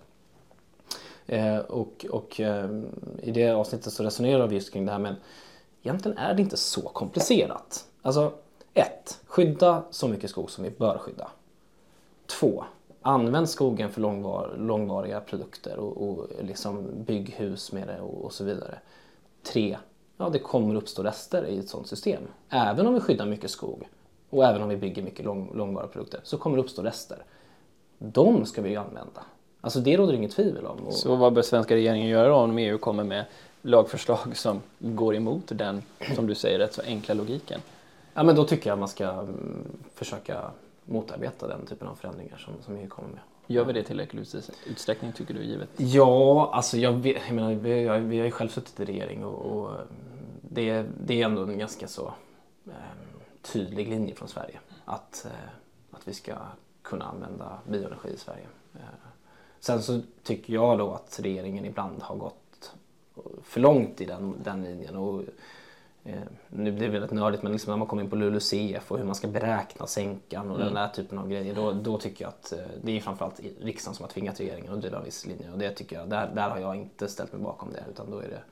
Och och i det avsnittet så resonerar vi just kring det här men egentligen är det inte så komplicerat. Alltså, ett, Skydda så mycket skog som vi bör skydda. Två, Använd skogen för långvar, långvariga produkter och, och liksom bygg hus med det och, och så vidare. Tre, Ja, det kommer uppstå rester i ett sådant system. Även om vi skyddar mycket skog och även om vi bygger mycket lång, långvariga produkter så kommer det uppstå rester. De ska vi ju använda. Alltså det råder inget tvivel om. Så vad bör svenska regeringen göra om EU kommer med lagförslag som går emot den, som du säger, rätt så enkla logiken? Ja, men då tycker jag man ska mm, försöka motarbeta den typen av förändringar som, som EU kommer med. Gör vi det i tillräcklig ut- utsträckning tycker du givet? Ja, alltså jag, vet, jag menar, vi, har- vi har ju själv suttit i regering och, och det, det är ändå en ganska så eh, tydlig linje från Sverige att, eh, att vi ska kunna använda bioenergi i Sverige. Eh, sen så tycker jag då att regeringen ibland har gått för långt i den, den linjen. Och, nu blir det väldigt nördigt men liksom när man kommer in på LULUCF och hur man ska beräkna sänkan och den där typen av grejer. Då, då tycker jag att eh, det är framförallt riksdagen som har tvingat regeringen att driva en viss linje. Och det tycker jag, där, där har jag inte ställt mig bakom det utan då är det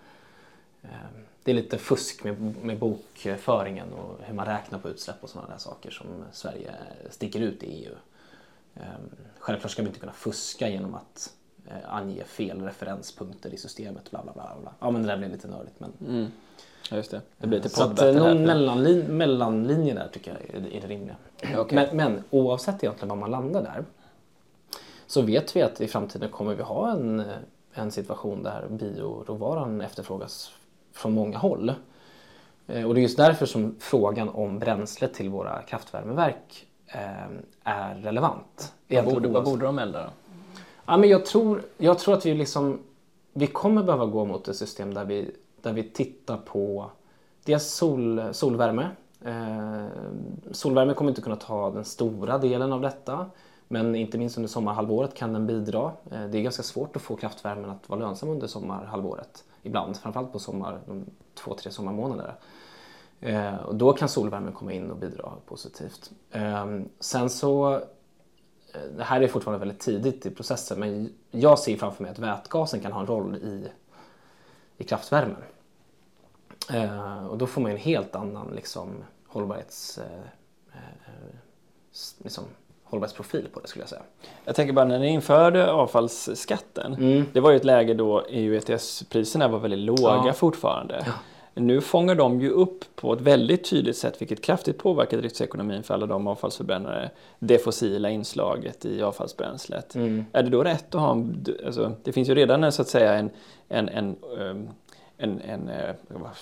eh, det är lite fusk med, med bokföringen och hur man räknar på utsläpp och sådana där saker som Sverige sticker ut i EU. Eh, Självklart ska vi inte kunna fuska genom att eh, ange fel referenspunkter i systemet. Bla, bla, bla, bla. Ja, men det där blir lite nördigt. Men... Mm. Ja, just det. Det blir lite Så att, eh, här. någon mellanlin, mellanlinje där tycker jag är, det rimliga. Okej. Men, men oavsett egentligen var man landar där så vet vi att i framtiden kommer vi ha en, en situation där bioråvaran efterfrågas från många håll. Eh, Och det är just därför som frågan om bränsle till våra kraftvärmeverk eh, är relevant. Vad borde, vad borde de elda då? Ja, men jag, tror, jag tror att vi, liksom, vi kommer behöva gå mot ett system där vi, där vi tittar på dels sol, solvärme. Eh, solvärme kommer inte kunna ta den stora delen av detta. Men inte minst under sommarhalvåret kan den bidra. Eh, det är ganska svårt att få kraftvärmen att vara lönsam under sommarhalvåret. Ibland, framförallt på sommar, de två, tre sommarmånaderna. Eh, och då kan solvärmen komma in och bidra positivt. Eh, sen så Eh, det här är fortfarande väldigt tidigt i processen men jag ser framför mig att vätgasen kan ha en roll i, i kraftvärmen. Eh, och då får man en helt annan liksom, hållbarhets, eh, eh, liksom, hållbarhetsprofil på det skulle jag säga. Jag tänker bara när ni införde avfallsskatten. Mm. Det var ju ett läge då EU ETS-priserna var väldigt låga Ja. fortfarande. Nu fångar de ju upp på ett väldigt tydligt sätt, vilket kraftigt påverkar driftsekonomin för alla de avfallsförbrännare, det fossila inslaget i avfallsbränslet. Mm. Är det då rätt att ha, en- alltså, det finns ju redan en, så att säga en, en, en, ehm, en, en, eh,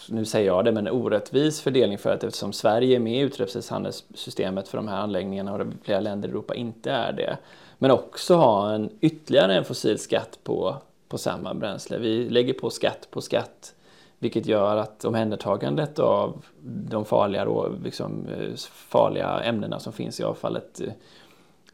nu säger jag det, men en orättvis fördelning för att eftersom Sverige är med i utsläppshandelssystemet för de här anläggningarna och flera länder i Europa inte är det. Men också ha en ytterligare en fossilskatt på, på samma bränsle. Vi lägger på skatt på skatt vilket gör att omhändertagandet av de farliga, rå- liksom, eh, farliga ämnena som finns i avfallet eh,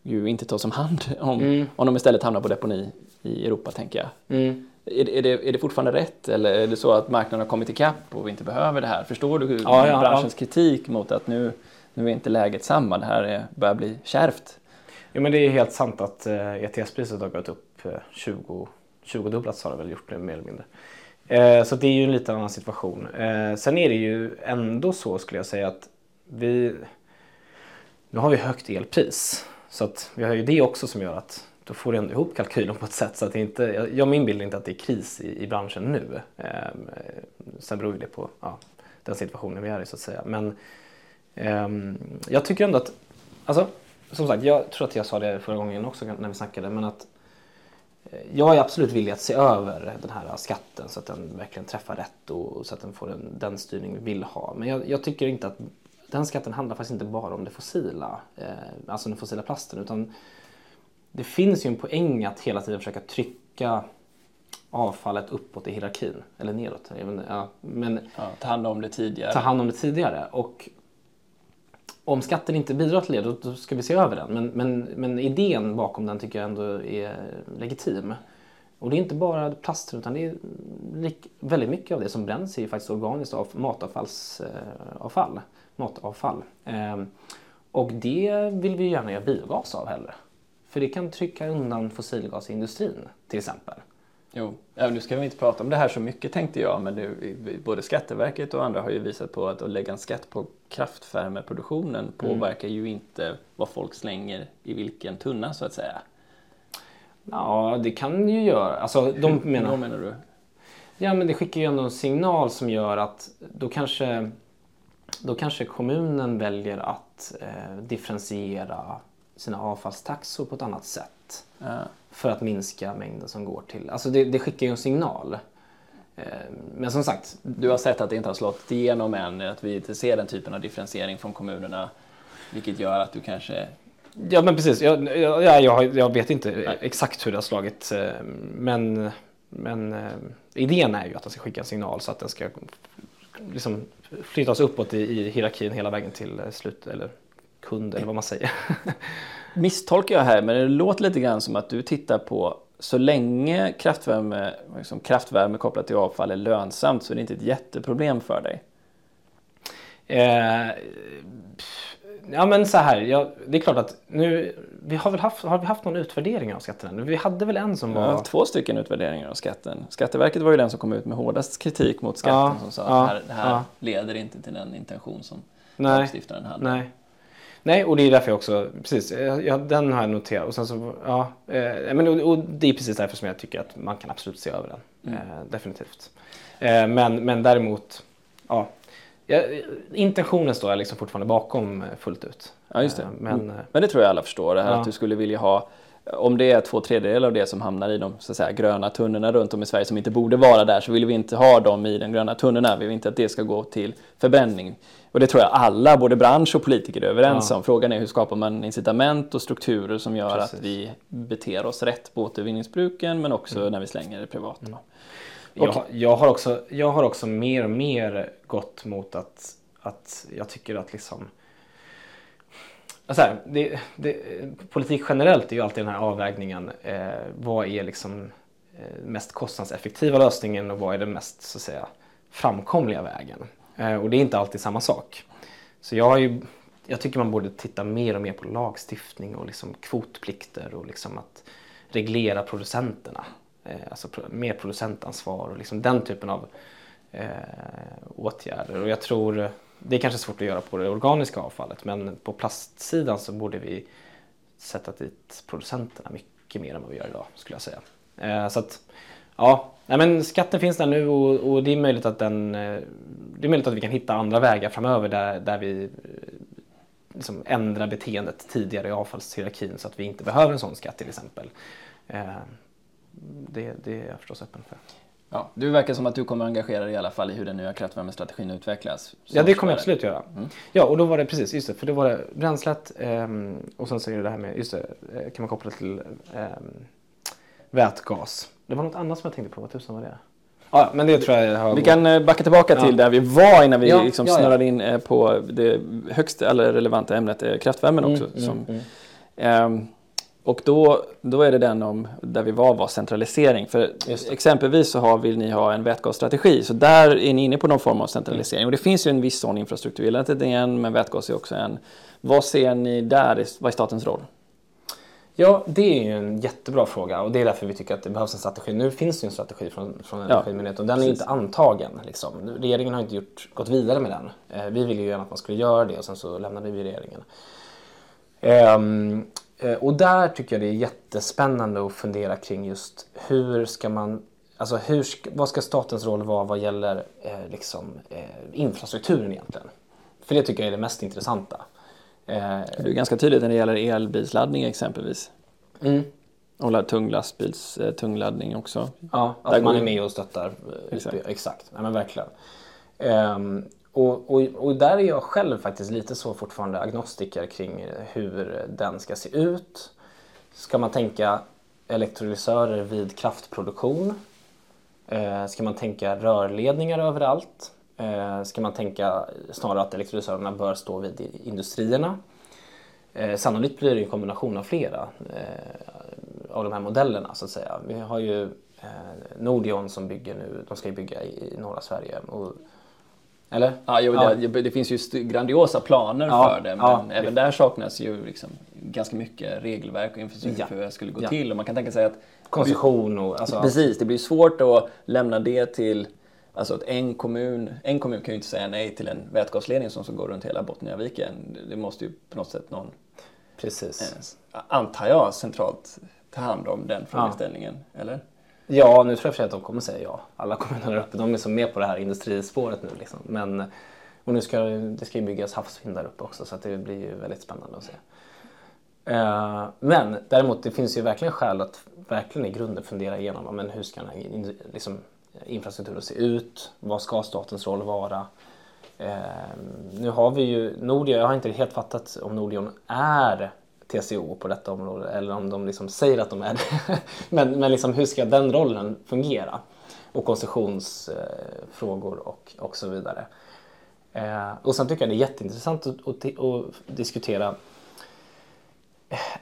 ju inte tas om hand om, Mm. om de istället hamnar på deponi i Europa tänker jag. Mm. Är, det- är, det, är det fortfarande rätt eller är det så att marknaden har kommit ikapp och vi inte behöver det här? Förstår du hur Ja, ja, branschens kritik mot att nu, nu är inte läget samma, det här är, börjar bli kärvt? Jo, men det är helt sant att eh, ETS-priset har gått upp eh, 20, 20 dubblats har det väl gjort det mer eller mindre. Eh, så det är ju en lite annan situation. Eh, sen är det ju ändå så skulle jag säga att vi nu har vi högt elpris så att vi har ju det också som gör att då får du ändå ihop kalkylen på ett sätt så att det inte, jag, jag min bild är inte att det är kris i, i branschen nu. Eh, sen beror det på ja, den situationen vi är i så att säga. Men eh, jag tycker ändå att, alltså som sagt, jag tror att jag sa det förra gången också när vi snackade, men att eh, jag är absolut villig att se över den här skatten så att den verkligen träffar rätt och så att den får den, den styrning vi vill ha. Men jag, jag tycker inte att den skatten handlar faktiskt inte bara om det fossila, eh, alltså den fossila plasten, utan det finns ju en poäng att hela tiden försöka trycka avfallet uppåt i hierarkin, eller neråt. Vet inte, ja, men Ja, ta hand om det tidigare. ta hand om det tidigare. Och om skatten inte bidrar till det, då, då ska vi se över den. Men, men, men idén bakom den tycker jag ändå är legitim. Och det är inte bara plaster utan det är väldigt mycket av det som bränns är faktiskt organiskt av, matavfallsavfall. matavfall. Ehm, och det vill vi gärna göra biogas av heller. För det kan trycka undan fossilgasindustrin till exempel. Jo, ja, nu ska vi inte prata om det här så mycket tänkte jag, men det, både Skatteverket och andra har ju visat på att att lägga en skatt på kraftvärmeproduktionen påverkar ju inte vad folk slänger i vilken tunna så att säga. Ja, det kan ju göra. Alltså, de menar... Vad menar du? Ja, men det skickar ju ändå en signal som gör att då kanske, då kanske kommunen väljer att eh, differentiera sina avfallstaxor på ett annat sätt Ja. för att minska mängden som går till... Alltså det, det skickar ju en signal. Eh, men som sagt, Du har sett att det inte har slått igenom än, att vi inte ser den typen av differentiering från kommunerna, vilket gör att du kanske ja men precis. Jag, jag, jag, vet inte exakt hur det har slagit. eh, Men, men eh, idén är ju att den ska skicka en signal så att den ska liksom flyttas uppåt i, i hierarkin hela vägen till slut, eller kund eller vad man säger. misstolkar jag här, men det låter lite grann som att du tittar på så länge kraftvärme, liksom kraftvärme kopplat till avfall är lönsamt så är det inte ett jätteproblem för dig. Eh, ja men så här, ja, det är klart att nu, vi har väl haft, har vi haft någon utvärdering av skatterna? nu? Vi hade väl en som var... haft två stycken utvärderingar av skatten. Skatteverket var ju den som kom ut med hårdast kritik mot skatten Ja, som sa ja, att det här, det här ja. leder inte till den intention som Nej, lagstiftaren hade. nej. Nej, och det är därför jag också, precis, jag, jag, den har jag noterat. Och sen så, ja, eh, men, och, och det är precis därför som jag tycker att man kan absolut se över den. Mm. Eh, definitivt. Eh, men, men däremot, ja, ja, intentionen står jag liksom fortfarande bakom eh, fullt ut. Ja, just det. Eh, men, Mm. Men det tror jag alla förstår, det här Ja. att du skulle vilja ha om det är två tredjedelar av det som hamnar i de så att säga, gröna tunnorna runt om i Sverige som inte borde vara där så vill vi inte ha dem i de gröna tunnorna. Vi vill inte att det ska gå till förbränning. Och det tror jag alla, både bransch och politiker, är överens ja. om. Frågan är hur skapar man incitament och strukturer som gör Precis. att vi beter oss rätt på återvinningsbruken men också mm. när vi slänger det privat. Mm. Jag, jag, har också, jag har också mer och mer gått mot att, att jag tycker att liksom Alltså här, det, det, politik generellt är ju alltid den här avvägningen. Eh, vad är liksom eh, mest kostnadseffektiva lösningen och vad är den mest så att säga, framkomliga vägen? Eh, och det är inte alltid samma sak. Så jag, har ju, jag tycker man borde titta mer och mer på lagstiftning och liksom kvotplikter och liksom att reglera producenterna. Eh, alltså mer producentansvar och liksom den typen av eh, åtgärder. Och jag tror det är kanske svårt att göra på det organiska avfallet men på plastsidan så borde vi sätta dit producenterna mycket mer än vad vi gör idag skulle jag säga. Eh, så att, ja, nej, men skatten finns där nu och, och, det är möjligt att den, eh, det är möjligt att vi kan hitta andra vägar framöver där, där vi eh, liksom ändrar beteendet tidigare i avfallshierarkin så att vi inte behöver en sån skatt till exempel. Eh, det, det är jag förstås öppen för. Ja, du verkar som att du kommer engagera dig i alla fall i hur den nya kraftvärmestrategin utvecklas. Ja, det kommer jag absolut göra. Mm. Ja, och då var det precis, just det, för då var det bränslet um, och sen så är det det här med, just det, eh, kan man koppla till um, vätgas. Det var något annat som jag tänkte på, vad tusan var det? Ja, men det tror jag har Vi kan eh, backa tillbaka till där vi var innan vi ja, liksom ja, snurrade in eh, på det högst eller relevanta ämnet kraftvärmen mm, också. Mm, som, mm, um, och då, då är det den om, där vi var, var centralisering. För exempelvis så har, vill ni ha en vätgasstrategi. Så där är ni inne på någon form av centralisering. Och det finns ju en viss sån infrastruktur. Elnätet är en, men vätgas är också en. Vad ser ni där? Vad är statens roll? Ja, det är ju en jättebra fråga och det är därför vi tycker att det behövs en strategi. Nu finns det ju en strategi från, från Energimyndigheten och den är inte antagen. Liksom. Regeringen har inte gjort, gått vidare med den. Eh, vi ville ju gärna att man skulle göra det och sen så lämnade vi regeringen. Um, Eh, och där tycker jag det är jättespännande att fundera kring just hur ska man Alltså hur, vad ska statens roll vara vad gäller eh, liksom, eh, infrastrukturen egentligen? För det tycker jag är det mest intressanta. Eh, det är ganska tydligt när det gäller elbilsladdning exempelvis. Mm. Och tung lastbils eh, tungladdning också. Ja, att man är med och stöttar. Eh, exakt. Exakt. Ja, men verkligen. Um, och, och, och, där är jag själv faktiskt lite så fortfarande agnostiker kring hur den ska se ut. Ska man tänka elektrolysörer vid kraftproduktion? Eh, ska man tänka rörledningar överallt? Eh, ska man tänka snarare att elektrolysörerna bör stå vid industrierna? Eh, sannolikt blir det en kombination av flera eh, av de här modellerna så att säga. Vi har ju Nordion som bygger nu, de ska ju bygga i, i norra Sverige. Och eller? Ja, jo, ja. Det, det, finns ju grandiosa planer ja, för det, men ja, även där saknas ju liksom ganska mycket regelverk och infrastruktur för hur det skulle gå till. Och man kan tänka sig att... Koncession och... Alltså, precis, det blir svårt att lämna det till... Alltså att en kommun, en kommun kan ju inte säga nej till en vätgasledning som ska gå runt hela Botniaviken. Det måste ju på något sätt någon... Precis. Eh, antar jag centralt ta hand om den frågeställningen, eller? Ja, nu tror jag för att de kommer säga ja. Alla kommuner där uppe, de är så med på det här industrispåret nu. Liksom. Men, och nu ska det ska ju byggas havsvind där uppe också så det blir ju väldigt spännande att se. Uh, men däremot, det finns ju verkligen skäl att verkligen i grunden fundera igenom men hur ska den här liksom, infrastrukturen se ut? Vad ska statens roll vara? Ehm, nu har vi ju Nordion, jag har inte helt fattat om Nordion är TCO på detta område eller om de liksom säger att de är det. men men liksom, hur ska den rollen fungera? Och koncessionsfrågor och, och så vidare. Eh, och sen tycker jag det är jätteintressant att, att, att, diskutera.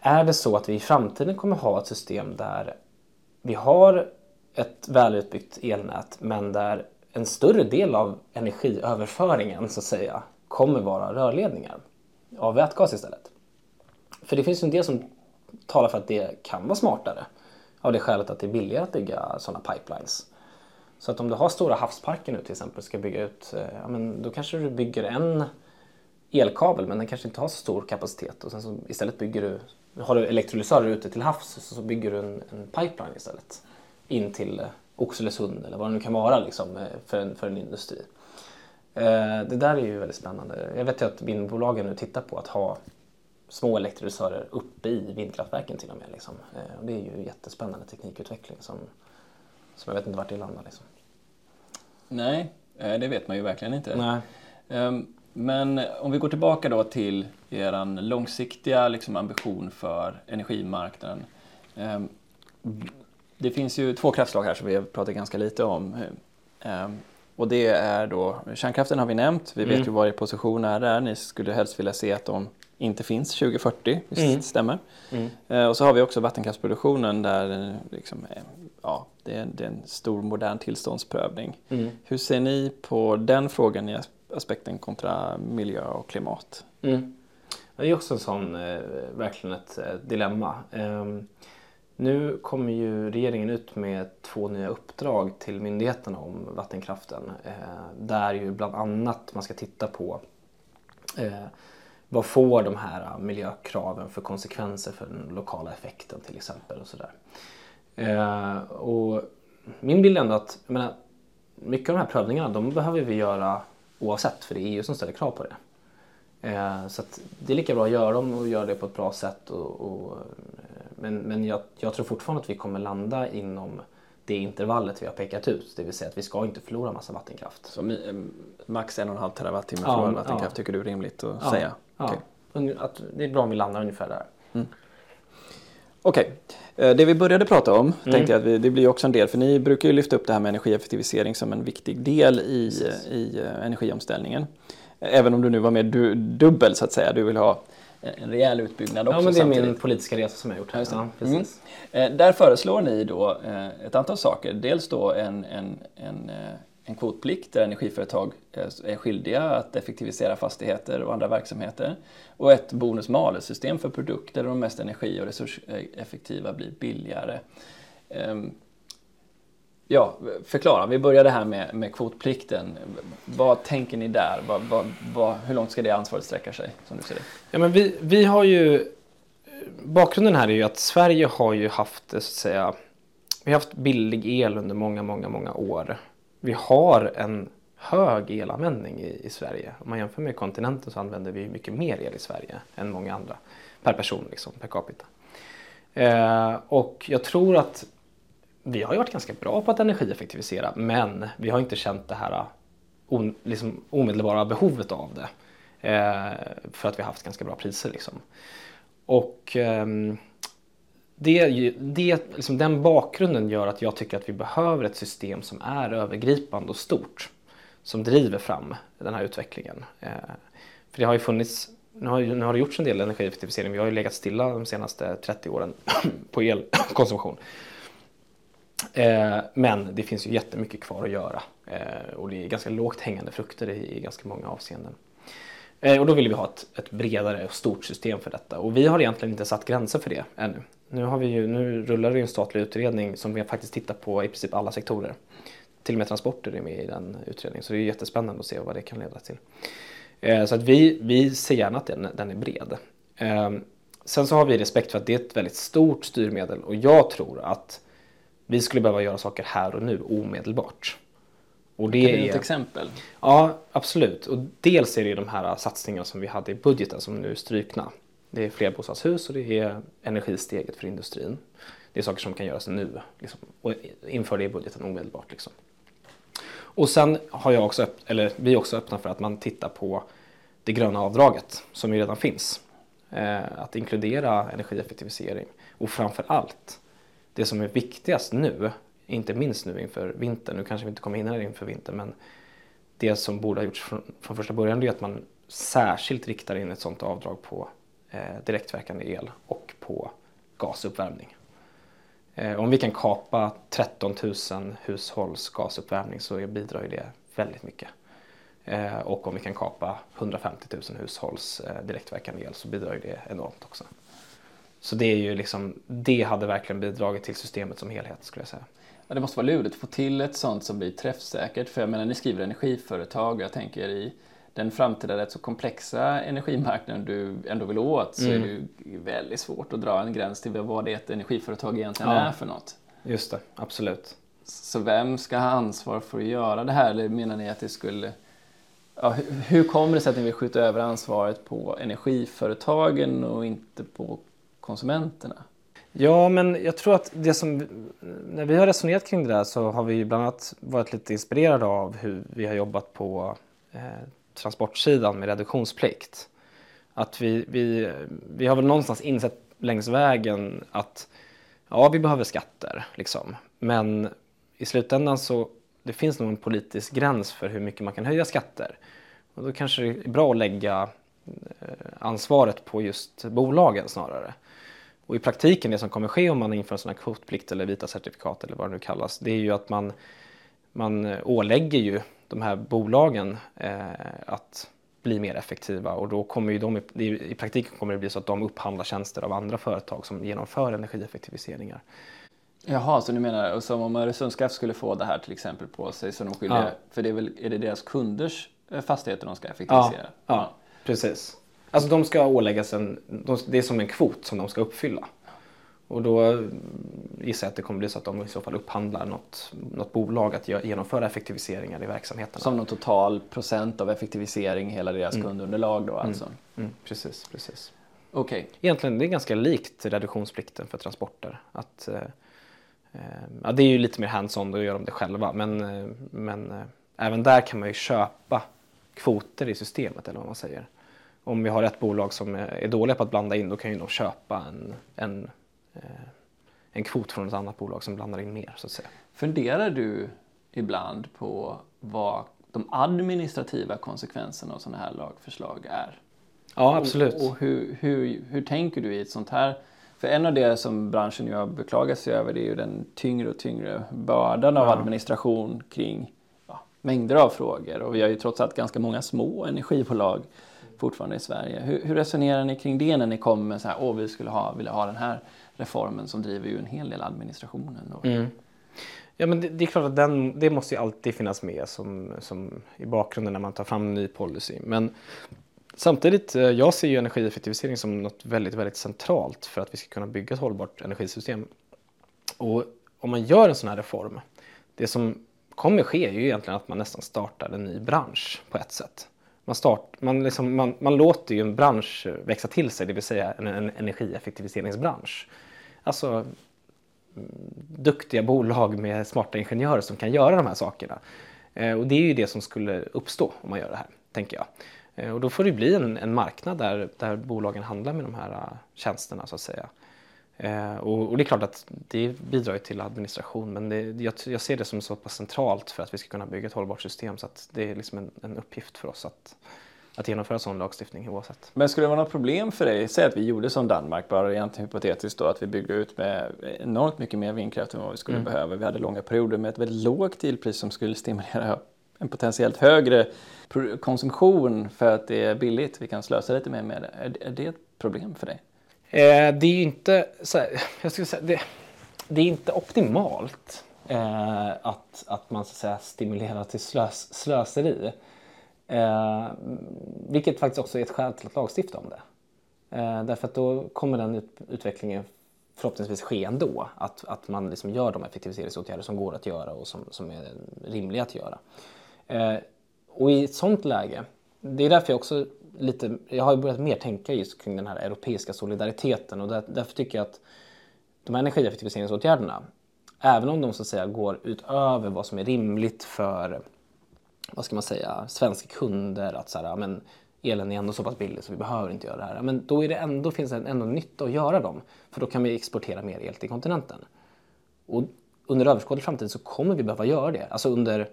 Är det så att vi i framtiden kommer ha ett system där vi har ett välutbyggt elnät men där en större del av energiöverföringen så att säga kommer vara rörledningar av vätgas istället? För det finns ju en del som talar för att det kan vara smartare. Av det skälet att det är billigare att bygga sådana pipelines. Så att om du har stora havsparker nu till exempel och ska bygga ut, eh, ja, men då kanske du bygger en elkabel men den kanske inte har så stor kapacitet och sen så istället bygger du, har du elektrolysörer ute till havs så bygger du en, en pipeline istället in till eh, Oxelösund eller vad det nu kan vara liksom, eh, för, en, för en industri. Det där är ju väldigt spännande. Jag vet ju att vindbolagen nu tittar på att ha små elektrolysörer uppe i vindkraftverken till och med. Liksom. Eh, och det är ju jättespännande teknikutveckling som, som jag vet inte vart det landar. Liksom. Nej, eh, det vet man ju verkligen inte. Nej. Ehm, men om vi går tillbaka då till er långsiktiga liksom, ambition för energimarknaden. Ehm, det finns ju två kraftslag här som vi har pratat ganska lite om. Ehm, och det är då, kärnkraften har vi nämnt, vi vet mm. ju var er position är där. Ni skulle helst vilja se att de inte finns 2040, visst mm. stämmer. Mm. Eh, och så har vi också vattenkraftsproduktionen där liksom, eh, ja, det, är, det är en stor modern tillståndsprövning. Mm. Hur ser ni på den frågan i aspekten kontra miljö och klimat? Mm. Det är också en sån, eh, verkligen ett eh, dilemma. Nu kommer ju regeringen ut med två nya uppdrag till myndigheterna om vattenkraften. Eh, där ju bland annat man ska titta på eh, vad får de här miljökraven för konsekvenser för den lokala effekten till exempel och sådär. Eh, och min bild är ändå att menar, mycket av de här prövningarna de behöver vi göra oavsett för det är EU som ställer krav på det. Så det är lika bra att göra dem och göra det på ett bra sätt och, och men, men jag, jag, tror fortfarande att vi kommer landa inom det intervallet vi har pekat ut. Det vill säga att vi ska inte förlora massa vattenkraft. Så max en och en halv terawattimme ja, förlorad vattenkraft ja. tycker du är rimligt att ja, säga? Ja, okay. att det är bra om vi landar ungefär där. Mm. Okej, okay. Eh, det vi började prata om mm. tänkte jag att vi, det blir också en del, för ni brukar ju lyfta upp det här med energieffektivisering som en viktig del i, i uh, energiomställningen. Även om du nu var mer du, dubbel så att säga, du vill ha en rejäl utbyggnad också. Ja, men det är samtidigt. min politiska resa som jag gjort. Ja, precis. Mm. Eh, där föreslår ni då eh, ett antal saker. Dels då en, en, en, eh, en kvotplikt där energiföretag är skyldiga att effektivisera fastigheter och andra verksamheter. Och ett bonus-malus-system för produkter där de mest energi och resurseffektiva blir billigare. Ja, förklara. Vi började här med, med kvotplikten. Vad tänker ni där? Vad, vad, vad, hur långt ska det ansvaret sträcka sig? Som du ser det? Ja, men vi, vi har ju... Bakgrunden här är ju att Sverige har ju haft, så att säga, vi har haft billig el under många, många, många år. Vi har en hög elanvändning i, i Sverige. Om man jämför med kontinenten så använder vi mycket mer el i Sverige än många andra. Per person, liksom, per capita. Eh, och jag tror att vi har ju varit ganska bra på att energieffektivisera men vi har inte känt det här äh, on, liksom, omedelbara behovet av det. Eh, för att vi har haft ganska bra priser. Liksom. Och eh, det, det, liksom, den bakgrunden gör att jag tycker att vi behöver ett system som är övergripande och stort. Som driver fram den här utvecklingen. Eh, för det har ju funnits nu har, nu har det gjorts en del energieffektivisering. Vi har ju legat stilla de senaste 30 åren på elkonsumtion. Eh, men det finns ju jättemycket kvar att göra eh, och det är ganska lågt hängande frukter i, i ganska många avseenden. Eh, och då vill vi ha ett, ett, bredare och stort system för detta och vi har egentligen inte satt gränser för det ännu. Nu, har vi ju, nu rullar det en statlig utredning som vi faktiskt tittar på i princip alla sektorer. Till och med transporter är med i den utredningen så det är jättespännande att se vad det kan leda till. Eh, så att vi, vi ser gärna att den, den är bred. Eh, sen så har vi respekt för att det är ett väldigt stort styrmedel och jag tror att vi skulle behöva göra saker här och nu omedelbart. Och det kan du ge ett exempel? Ja, absolut. Och dels är det de här satsningarna som vi hade i budgeten som nu är strykna. Det är flerbostadshus och det är energisteget för industrin. Det är saker som kan göras nu liksom, och inför det i budgeten omedelbart. Liksom. Och sen har jag också, eller vi också öppna för att man tittar på det gröna avdraget som ju redan finns. Eh, att inkludera energieffektivisering och framför allt det som är viktigast nu, inte minst nu inför vintern, nu kanske vi inte kommer hinna det inför vintern, men det som borde ha gjorts från, från första början är att man särskilt riktar in ett sådant avdrag på eh, direktverkande el och på gasuppvärmning. Eh, om vi kan kapa 13 000 hushålls gasuppvärmning så bidrar ju det väldigt mycket. Eh, och om vi kan kapa 150 000 hushålls eh, direktverkande el så bidrar ju det enormt också. Så det är ju liksom, det hade verkligen bidragit till systemet som helhet skulle jag säga. Ja, det måste vara lurigt att få till ett sånt som blir träffsäkert. För jag menar, ni skriver energiföretag. Jag tänker i den framtida rätt så komplexa energimarknaden du ändå vill åt så mm. är det ju väldigt svårt att dra en gräns till vad det ett energiföretag egentligen ja. är för något. Just det, absolut. Så vem ska ha ansvar för att göra det här? Eller menar ni att det skulle Ja, hur, hur kommer det sig att ni vill skjuta över ansvaret på energiföretagen och inte på konsumenterna? Ja, men jag tror att det som, när vi har resonerat kring det där så har vi bland annat varit lite inspirerade av hur vi har jobbat på eh, transportsidan med reduktionsplikt. Att vi, vi, vi har väl någonstans insett längs vägen att ja, vi behöver skatter, liksom. men i slutändan så det finns nog en politisk gräns för hur mycket man kan höja skatter. Och då kanske det är bra att lägga eh, ansvaret på just bolagen snarare. Och i praktiken det som kommer ske om man inför en sån här kvotplikt eller vita certifikat eller vad det nu kallas, det är ju att man, man ålägger ju de här bolagen eh, att bli mer effektiva och då kommer ju de, i praktiken kommer det bli så att de upphandlar tjänster av andra företag som genomför energieffektiviseringar. Jaha, så du menar som om Öresundskraft skulle få det här till exempel på sig så de skiljer, ja. för det är väl, är det deras kunders eh, fastigheter de ska effektivisera? Ja, ja, precis. Alltså de ska åläggas en, de, det är som en kvot som de ska uppfylla. Och då gissar jag att det kommer bli så att de i så fall upphandlar något, något bolag att genomföra effektiviseringar i verksamheten. Som någon total procent av effektivisering i hela deras mm. kundunderlag då mm. alltså? Mm. Mm. Precis, precis. Okay. Egentligen det är ganska likt reduktionsplikten för transporter. Att, eh, eh ja, det är ju lite mer hands-on, då gör de det själva. Men, eh, men eh, även där kan man ju köpa kvoter i systemet eller vad man säger. Om vi har ett bolag som är dåliga på att blanda in då kan ju de köpa en, en Eh, en kvot från ett annat bolag som blandar in mer så att säga. Funderar du ibland på vad de administrativa konsekvenserna av sådana här lagförslag är? Ja, absolut. Och, och hur, hur, hur tänker du i ett sånt här för en av det som branschen ju har beklagat sig över det är ju den tyngre och tyngre bördan av ja. administration kring ja, mängder av frågor. Och vi har ju trots allt ganska många små energibolag fortfarande i Sverige. Hur, hur resonerar ni kring det när ni kommer med så här, åh vi skulle ha, vilja ha den här reformen som driver ju en hel del administrationen. Mm. Ja men det, det, är klart att den, det måste ju alltid finnas med som, som i bakgrunden när man tar fram en ny policy. Men samtidigt, eh, jag ser ju energieffektivisering som något väldigt, väldigt centralt för att vi ska kunna bygga ett hållbart energisystem. Och om man gör en sån här reform, det som kommer ske är ju egentligen att man nästan startar en ny bransch på ett sätt. Man, start, man, liksom, man, man låter ju en bransch växa till sig, det vill säga en, en energieffektiviseringsbransch. Alltså duktiga bolag med smarta ingenjörer som kan göra de här sakerna. Eh, och det är ju det som skulle uppstå om man gör det här, tänker jag. Eh, och då får det bli en, en marknad där, där bolagen handlar med de här eh, tjänsterna så att säga. Eh, och, och, det är klart att det bidrar till administration men det, jag, jag, ser det som så pass centralt för att vi ska kunna bygga ett hållbart system så att det är liksom en, en uppgift för oss att, att genomföra sån lagstiftning oavsett. Men skulle det vara något problem för dig, säg att vi gjorde som Danmark, bara rent hypotetiskt då, att vi byggde ut med enormt mycket mer vindkraft än vad vi skulle mm. behöva. Vi hade långa perioder med ett väldigt lågt elpris som skulle stimulera en potentiellt högre konsumtion för att det är billigt, vi kan slösa lite mer med det. Är det ett problem för dig? Eh, det är ju inte, här, jag skulle säga, det, det, är inte optimalt eh, att, att man så att säga, stimulerar till slös, slöseri. Eh, vilket faktiskt också är ett skäl till att lagstifta om det. Eh, därför att då kommer den ut, utvecklingen förhoppningsvis ske ändå. Att, att man liksom gör de effektiviseringsåtgärder som går att göra och som, som är rimliga att göra. Eh, och i ett sånt läge, det är därför jag också lite, jag har börjat mer tänka just kring den här europeiska solidariteten och där, därför tycker jag att de här energieffektiviseringsåtgärderna, även om de så att säga går utöver vad som är rimligt för, vad ska man säga, svenska kunder att så här, men elen är ändå så pass billig så vi behöver inte göra det här. Men då är det ändå, finns det ändå nytta att göra dem, för då kan vi exportera mer el till kontinenten. Och under överskådlig framtid så kommer vi behöva göra det. Alltså under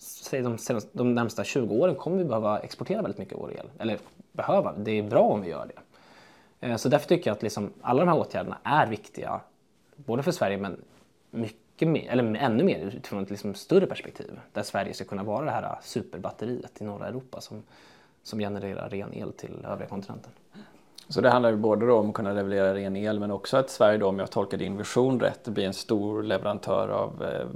säg de, senaste, de närmsta 20 åren kommer vi behöva exportera väldigt mycket vår el. Eller behöva, det är bra om vi gör det. Eh, så därför tycker jag att liksom alla de här åtgärderna är viktiga. Både för Sverige men mycket mer, eller ännu mer utifrån ett liksom större perspektiv. Där Sverige ska kunna vara det här superbatteriet i norra Europa som, som genererar ren el till övriga kontinenten. Så det handlar ju både om att kunna leverera ren el men också att Sverige då, om jag tolkar din vision rätt, blir en stor leverantör av eh,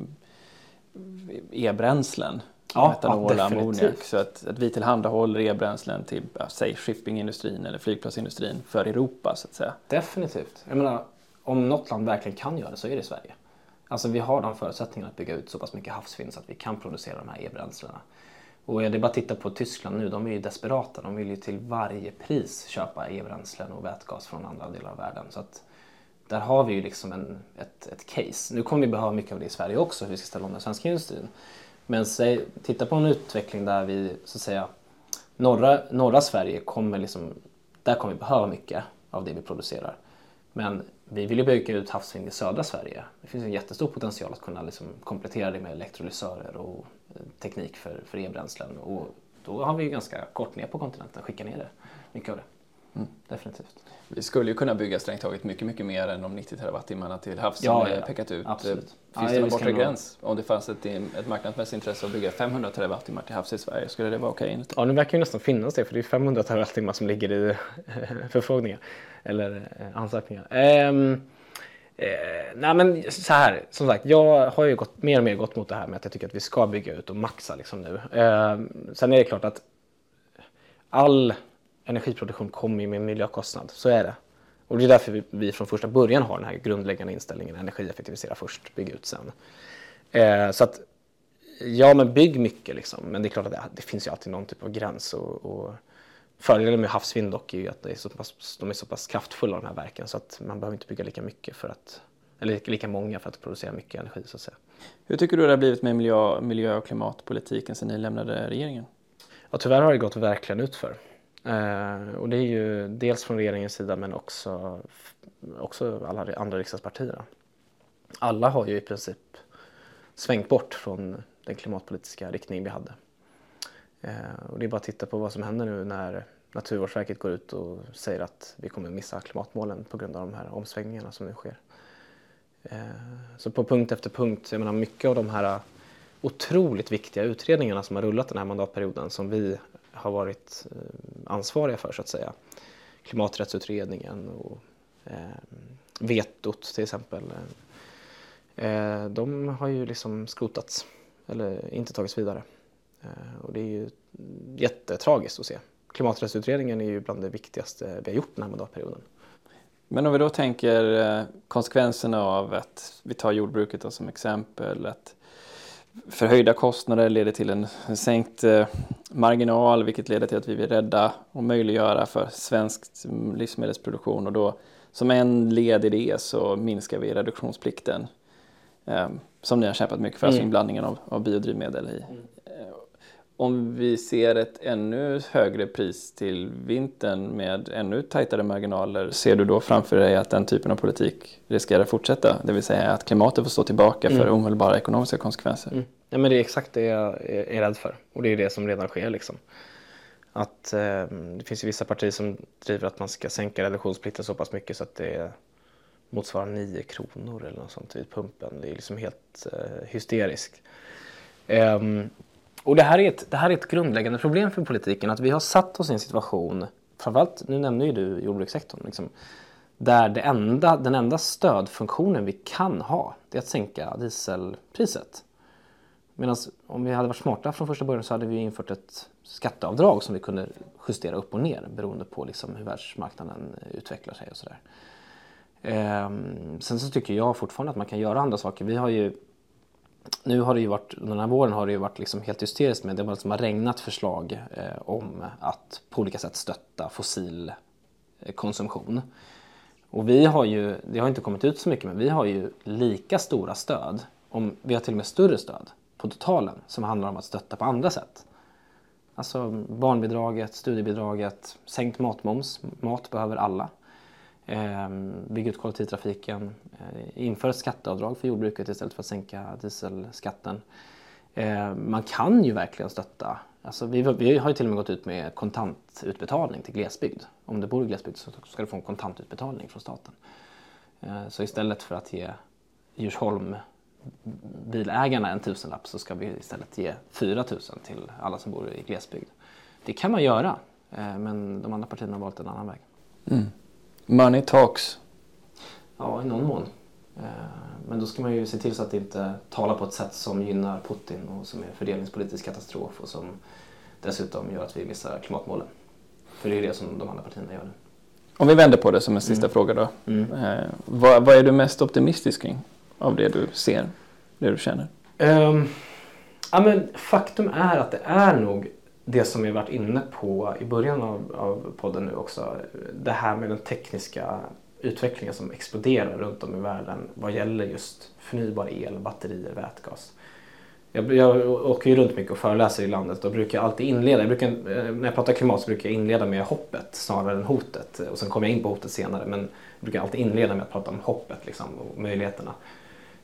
e-bränslen. Ja, metanol och ammoniak. Så att, att vi tillhandahåller e-bränslen till, säg shippingindustrin eller flygplatsindustrin för Europa så att säga. Definitivt. Jag menar, om något land verkligen kan göra det så är det Sverige. Alltså vi har de förutsättningarna att bygga ut så pass mycket havsvind så att vi kan producera de här e-bränslena. Och det är bara att titta på Tyskland nu, de är ju desperata. De vill ju till varje pris köpa e-bränslen och vätgas från andra delar av världen. Så att där har vi ju liksom en, ett, ett case. Nu kommer vi behöva mycket av det i Sverige också, hur vi ska ställa om den svenska industrin. Men säg, titta på en utveckling där vi, så att säga, norra, norra Sverige kommer liksom, där kommer vi behöva mycket av det vi producerar. Men vi vill ju bygga ut havsvind i södra Sverige. Det finns en jättestor potential att kunna liksom komplettera det med elektrolysörer och eh, teknik för, för e-bränslen. Och då har vi ju ganska kort ner på kontinenten, skicka ner det, mycket av det. Mm. Definitivt. Vi skulle ju kunna bygga strängt taget mycket, mycket mer än de 90 terawattimmarna till havs som ja, ja, pekat ut. Absolut. Finns ja, det någon bortre gräns? Om det fanns ett, ett marknadsmässigt intresse att bygga 500 terawattimmar till havs i Sverige, skulle det vara okej? Okay? Ja, nu verkar ju nästan finnas det, för det är 500 terawattimmar som ligger i förfrågningar eller eh, ansökningar. Um, Eh, nej men så här, som sagt, jag har ju gått, mer och mer gått mot det här med att jag tycker att vi ska bygga ut och maxa liksom nu. Eh, sen är det klart att all energiproduktion kommer ju med miljökostnad, så är det. Och det är därför vi, vi från första början har den här grundläggande inställningen energieffektivisera först, bygga ut sen. Eh, så att, ja men bygg mycket liksom, men det är klart att det, det finns ju alltid någon typ av gräns. Och, och fördelen med havsvind dock är ju att det är så pass, de är så pass kraftfulla de här verken så att man behöver inte bygga lika mycket för att, eller lika många för att producera mycket energi så att säga. Hur tycker du det har blivit med miljö, miljö och klimatpolitiken sedan ni lämnade regeringen? Ja, tyvärr har det gått verkligen utför. Eh, och det är ju dels från regeringens sida men också, också alla andra riksdagspartier. Alla har ju i princip svängt bort från den klimatpolitiska riktning vi hade. Eh, och det är bara att titta på vad som händer nu när Naturvårdsverket går ut och säger att vi kommer missa klimatmålen på grund av de här omsvängningarna som nu sker. Eh, så på punkt efter punkt, jag menar mycket av de här otroligt viktiga utredningarna som har rullat den här mandatperioden som vi har varit eh, ansvariga för så att säga. Klimaträttsutredningen och eh, vetot till exempel. Eh, de har ju liksom skrotats eller inte tagits vidare. Eh, och det är ju jättetragiskt att se. Klimaträttsutredningen är ju bland det viktigaste vi har gjort den här mandatperioden. Men om vi då tänker eh, konsekvenserna av att vi tar jordbruket som exempel, att förhöjda kostnader leder till en sänkt eh, marginal vilket leder till att vi vill rädda och möjliggöra för svensk livsmedelsproduktion och då som en led i det så minskar vi reduktionsplikten eh, som ni har kämpat mycket för, alltså mm. alltså inblandningen av, av biodrivmedel i. Om vi ser ett ännu högre pris till vintern med ännu tajtare marginaler, ser du då framför dig att den typen av politik riskerar att fortsätta? Det vill säga att klimatet får stå tillbaka för mm. omedelbara ekonomiska konsekvenser? Mm. Ja, men det är exakt det jag är rädd för och det är det som redan sker. Liksom. Att, eh, det finns ju vissa partier som driver att man ska sänka reduktionsplikten så pass mycket så att det motsvarar 9 kronor eller något sånt vid pumpen. Det är liksom helt eh, hysteriskt. Um, och det här, är ett, det här är ett grundläggande problem för politiken, att vi har satt oss i en situation, framförallt, nu nämner ju du jordbrukssektorn, liksom, där det enda, den enda stödfunktionen vi kan ha, det är att sänka dieselpriset. Medan om vi hade varit smarta från första början så hade vi infört ett skatteavdrag som vi kunde justera upp och ner beroende på liksom hur världsmarknaden utvecklar sig och sådär. Ehm, sen så tycker jag fortfarande att man kan göra andra saker. Vi har ju nu har det ju varit, den här våren har det ju varit liksom helt hysteriskt med det liksom har regnat förslag eh, om att på olika sätt stötta fossil eh, konsumtion. Och vi har ju, det har inte kommit ut så mycket, men vi har ju lika stora stöd, om, vi har till och med större stöd på totalen som handlar om att stötta på andra sätt. Alltså barnbidraget, studiebidraget, sänkt matmoms, mat behöver alla. Eh, bygga ut kollektivtrafiken, eh, införa ett skatteavdrag för jordbruket istället för att sänka dieselskatten. Eh, man kan ju verkligen stötta. Alltså vi, vi, har ju till och med gått ut med kontantutbetalning till glesbygd. Om du bor i glesbygd så ska du få en kontantutbetalning från staten. Eh, så istället för att ge Djursholm bilägarna en tusenlapp så ska vi istället ge 4 000 till alla som bor i glesbygd. Det kan man göra, eh, men de andra partierna har valt en annan väg. Mm. Money talks. Ja, i någon mån. Eh, men då ska man ju se till så att det inte talar på ett sätt som gynnar Putin och som är fördelningspolitisk katastrof och som dessutom gör att vi missar klimatmålen. För det är det som de andra partierna gör nu. Om vi vänder på det som en sista mm. fråga då. Mm. Eh, vad, vad, är du mest optimistisk kring av det du ser, det du känner? Um, Ja, men faktum är att det är nog det som vi varit inne på i början av, av podden nu också. Det här med den tekniska utvecklingen som exploderar runt om i världen vad gäller just förnybar el, batterier, vätgas. Jag, jag åker ju runt mycket och föreläser i landet och brukar alltid inleda, jag brukar, eh, när jag pratar klimat så brukar jag inleda med hoppet snarare än hotet. Och sen kommer jag in på hotet senare men jag brukar alltid inleda med att prata om hoppet liksom, och möjligheterna.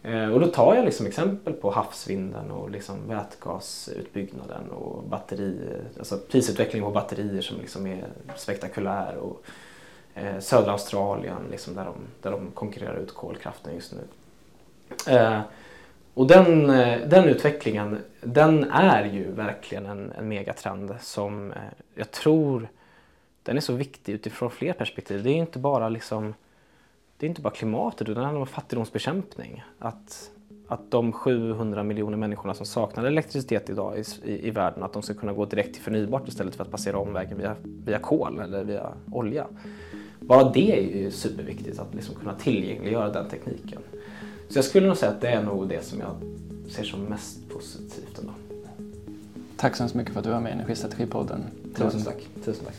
Eh, och då tar jag liksom exempel på havsvinden och liksom vätgasutbyggnaden och batteri, alltså prisutvecklingen på batterier som liksom är spektakulär. Och eh, södra Australien liksom där, de, där de konkurrerar ut kolkraften just nu. Eh, och den, eh, den utvecklingen den är ju verkligen en, en megatrend som eh, jag tror den är så viktig utifrån fler perspektiv. Det är inte bara liksom det är inte bara klimatet utan det handlar om fattigdomsbekämpning. Att, att de 700 miljoner människorna som saknar elektricitet idag i, i, i, världen, att de ska kunna gå direkt till förnybart istället för att passera omvägen via, via kol eller via olja. Bara det är ju superviktigt, att liksom kunna tillgängliggöra den tekniken. Så jag skulle nog säga att det är nog det som jag ser som mest positivt ändå. Tack så hemskt mycket för att du var med i Energistrategipodden. Tusen tack. Tusen tack.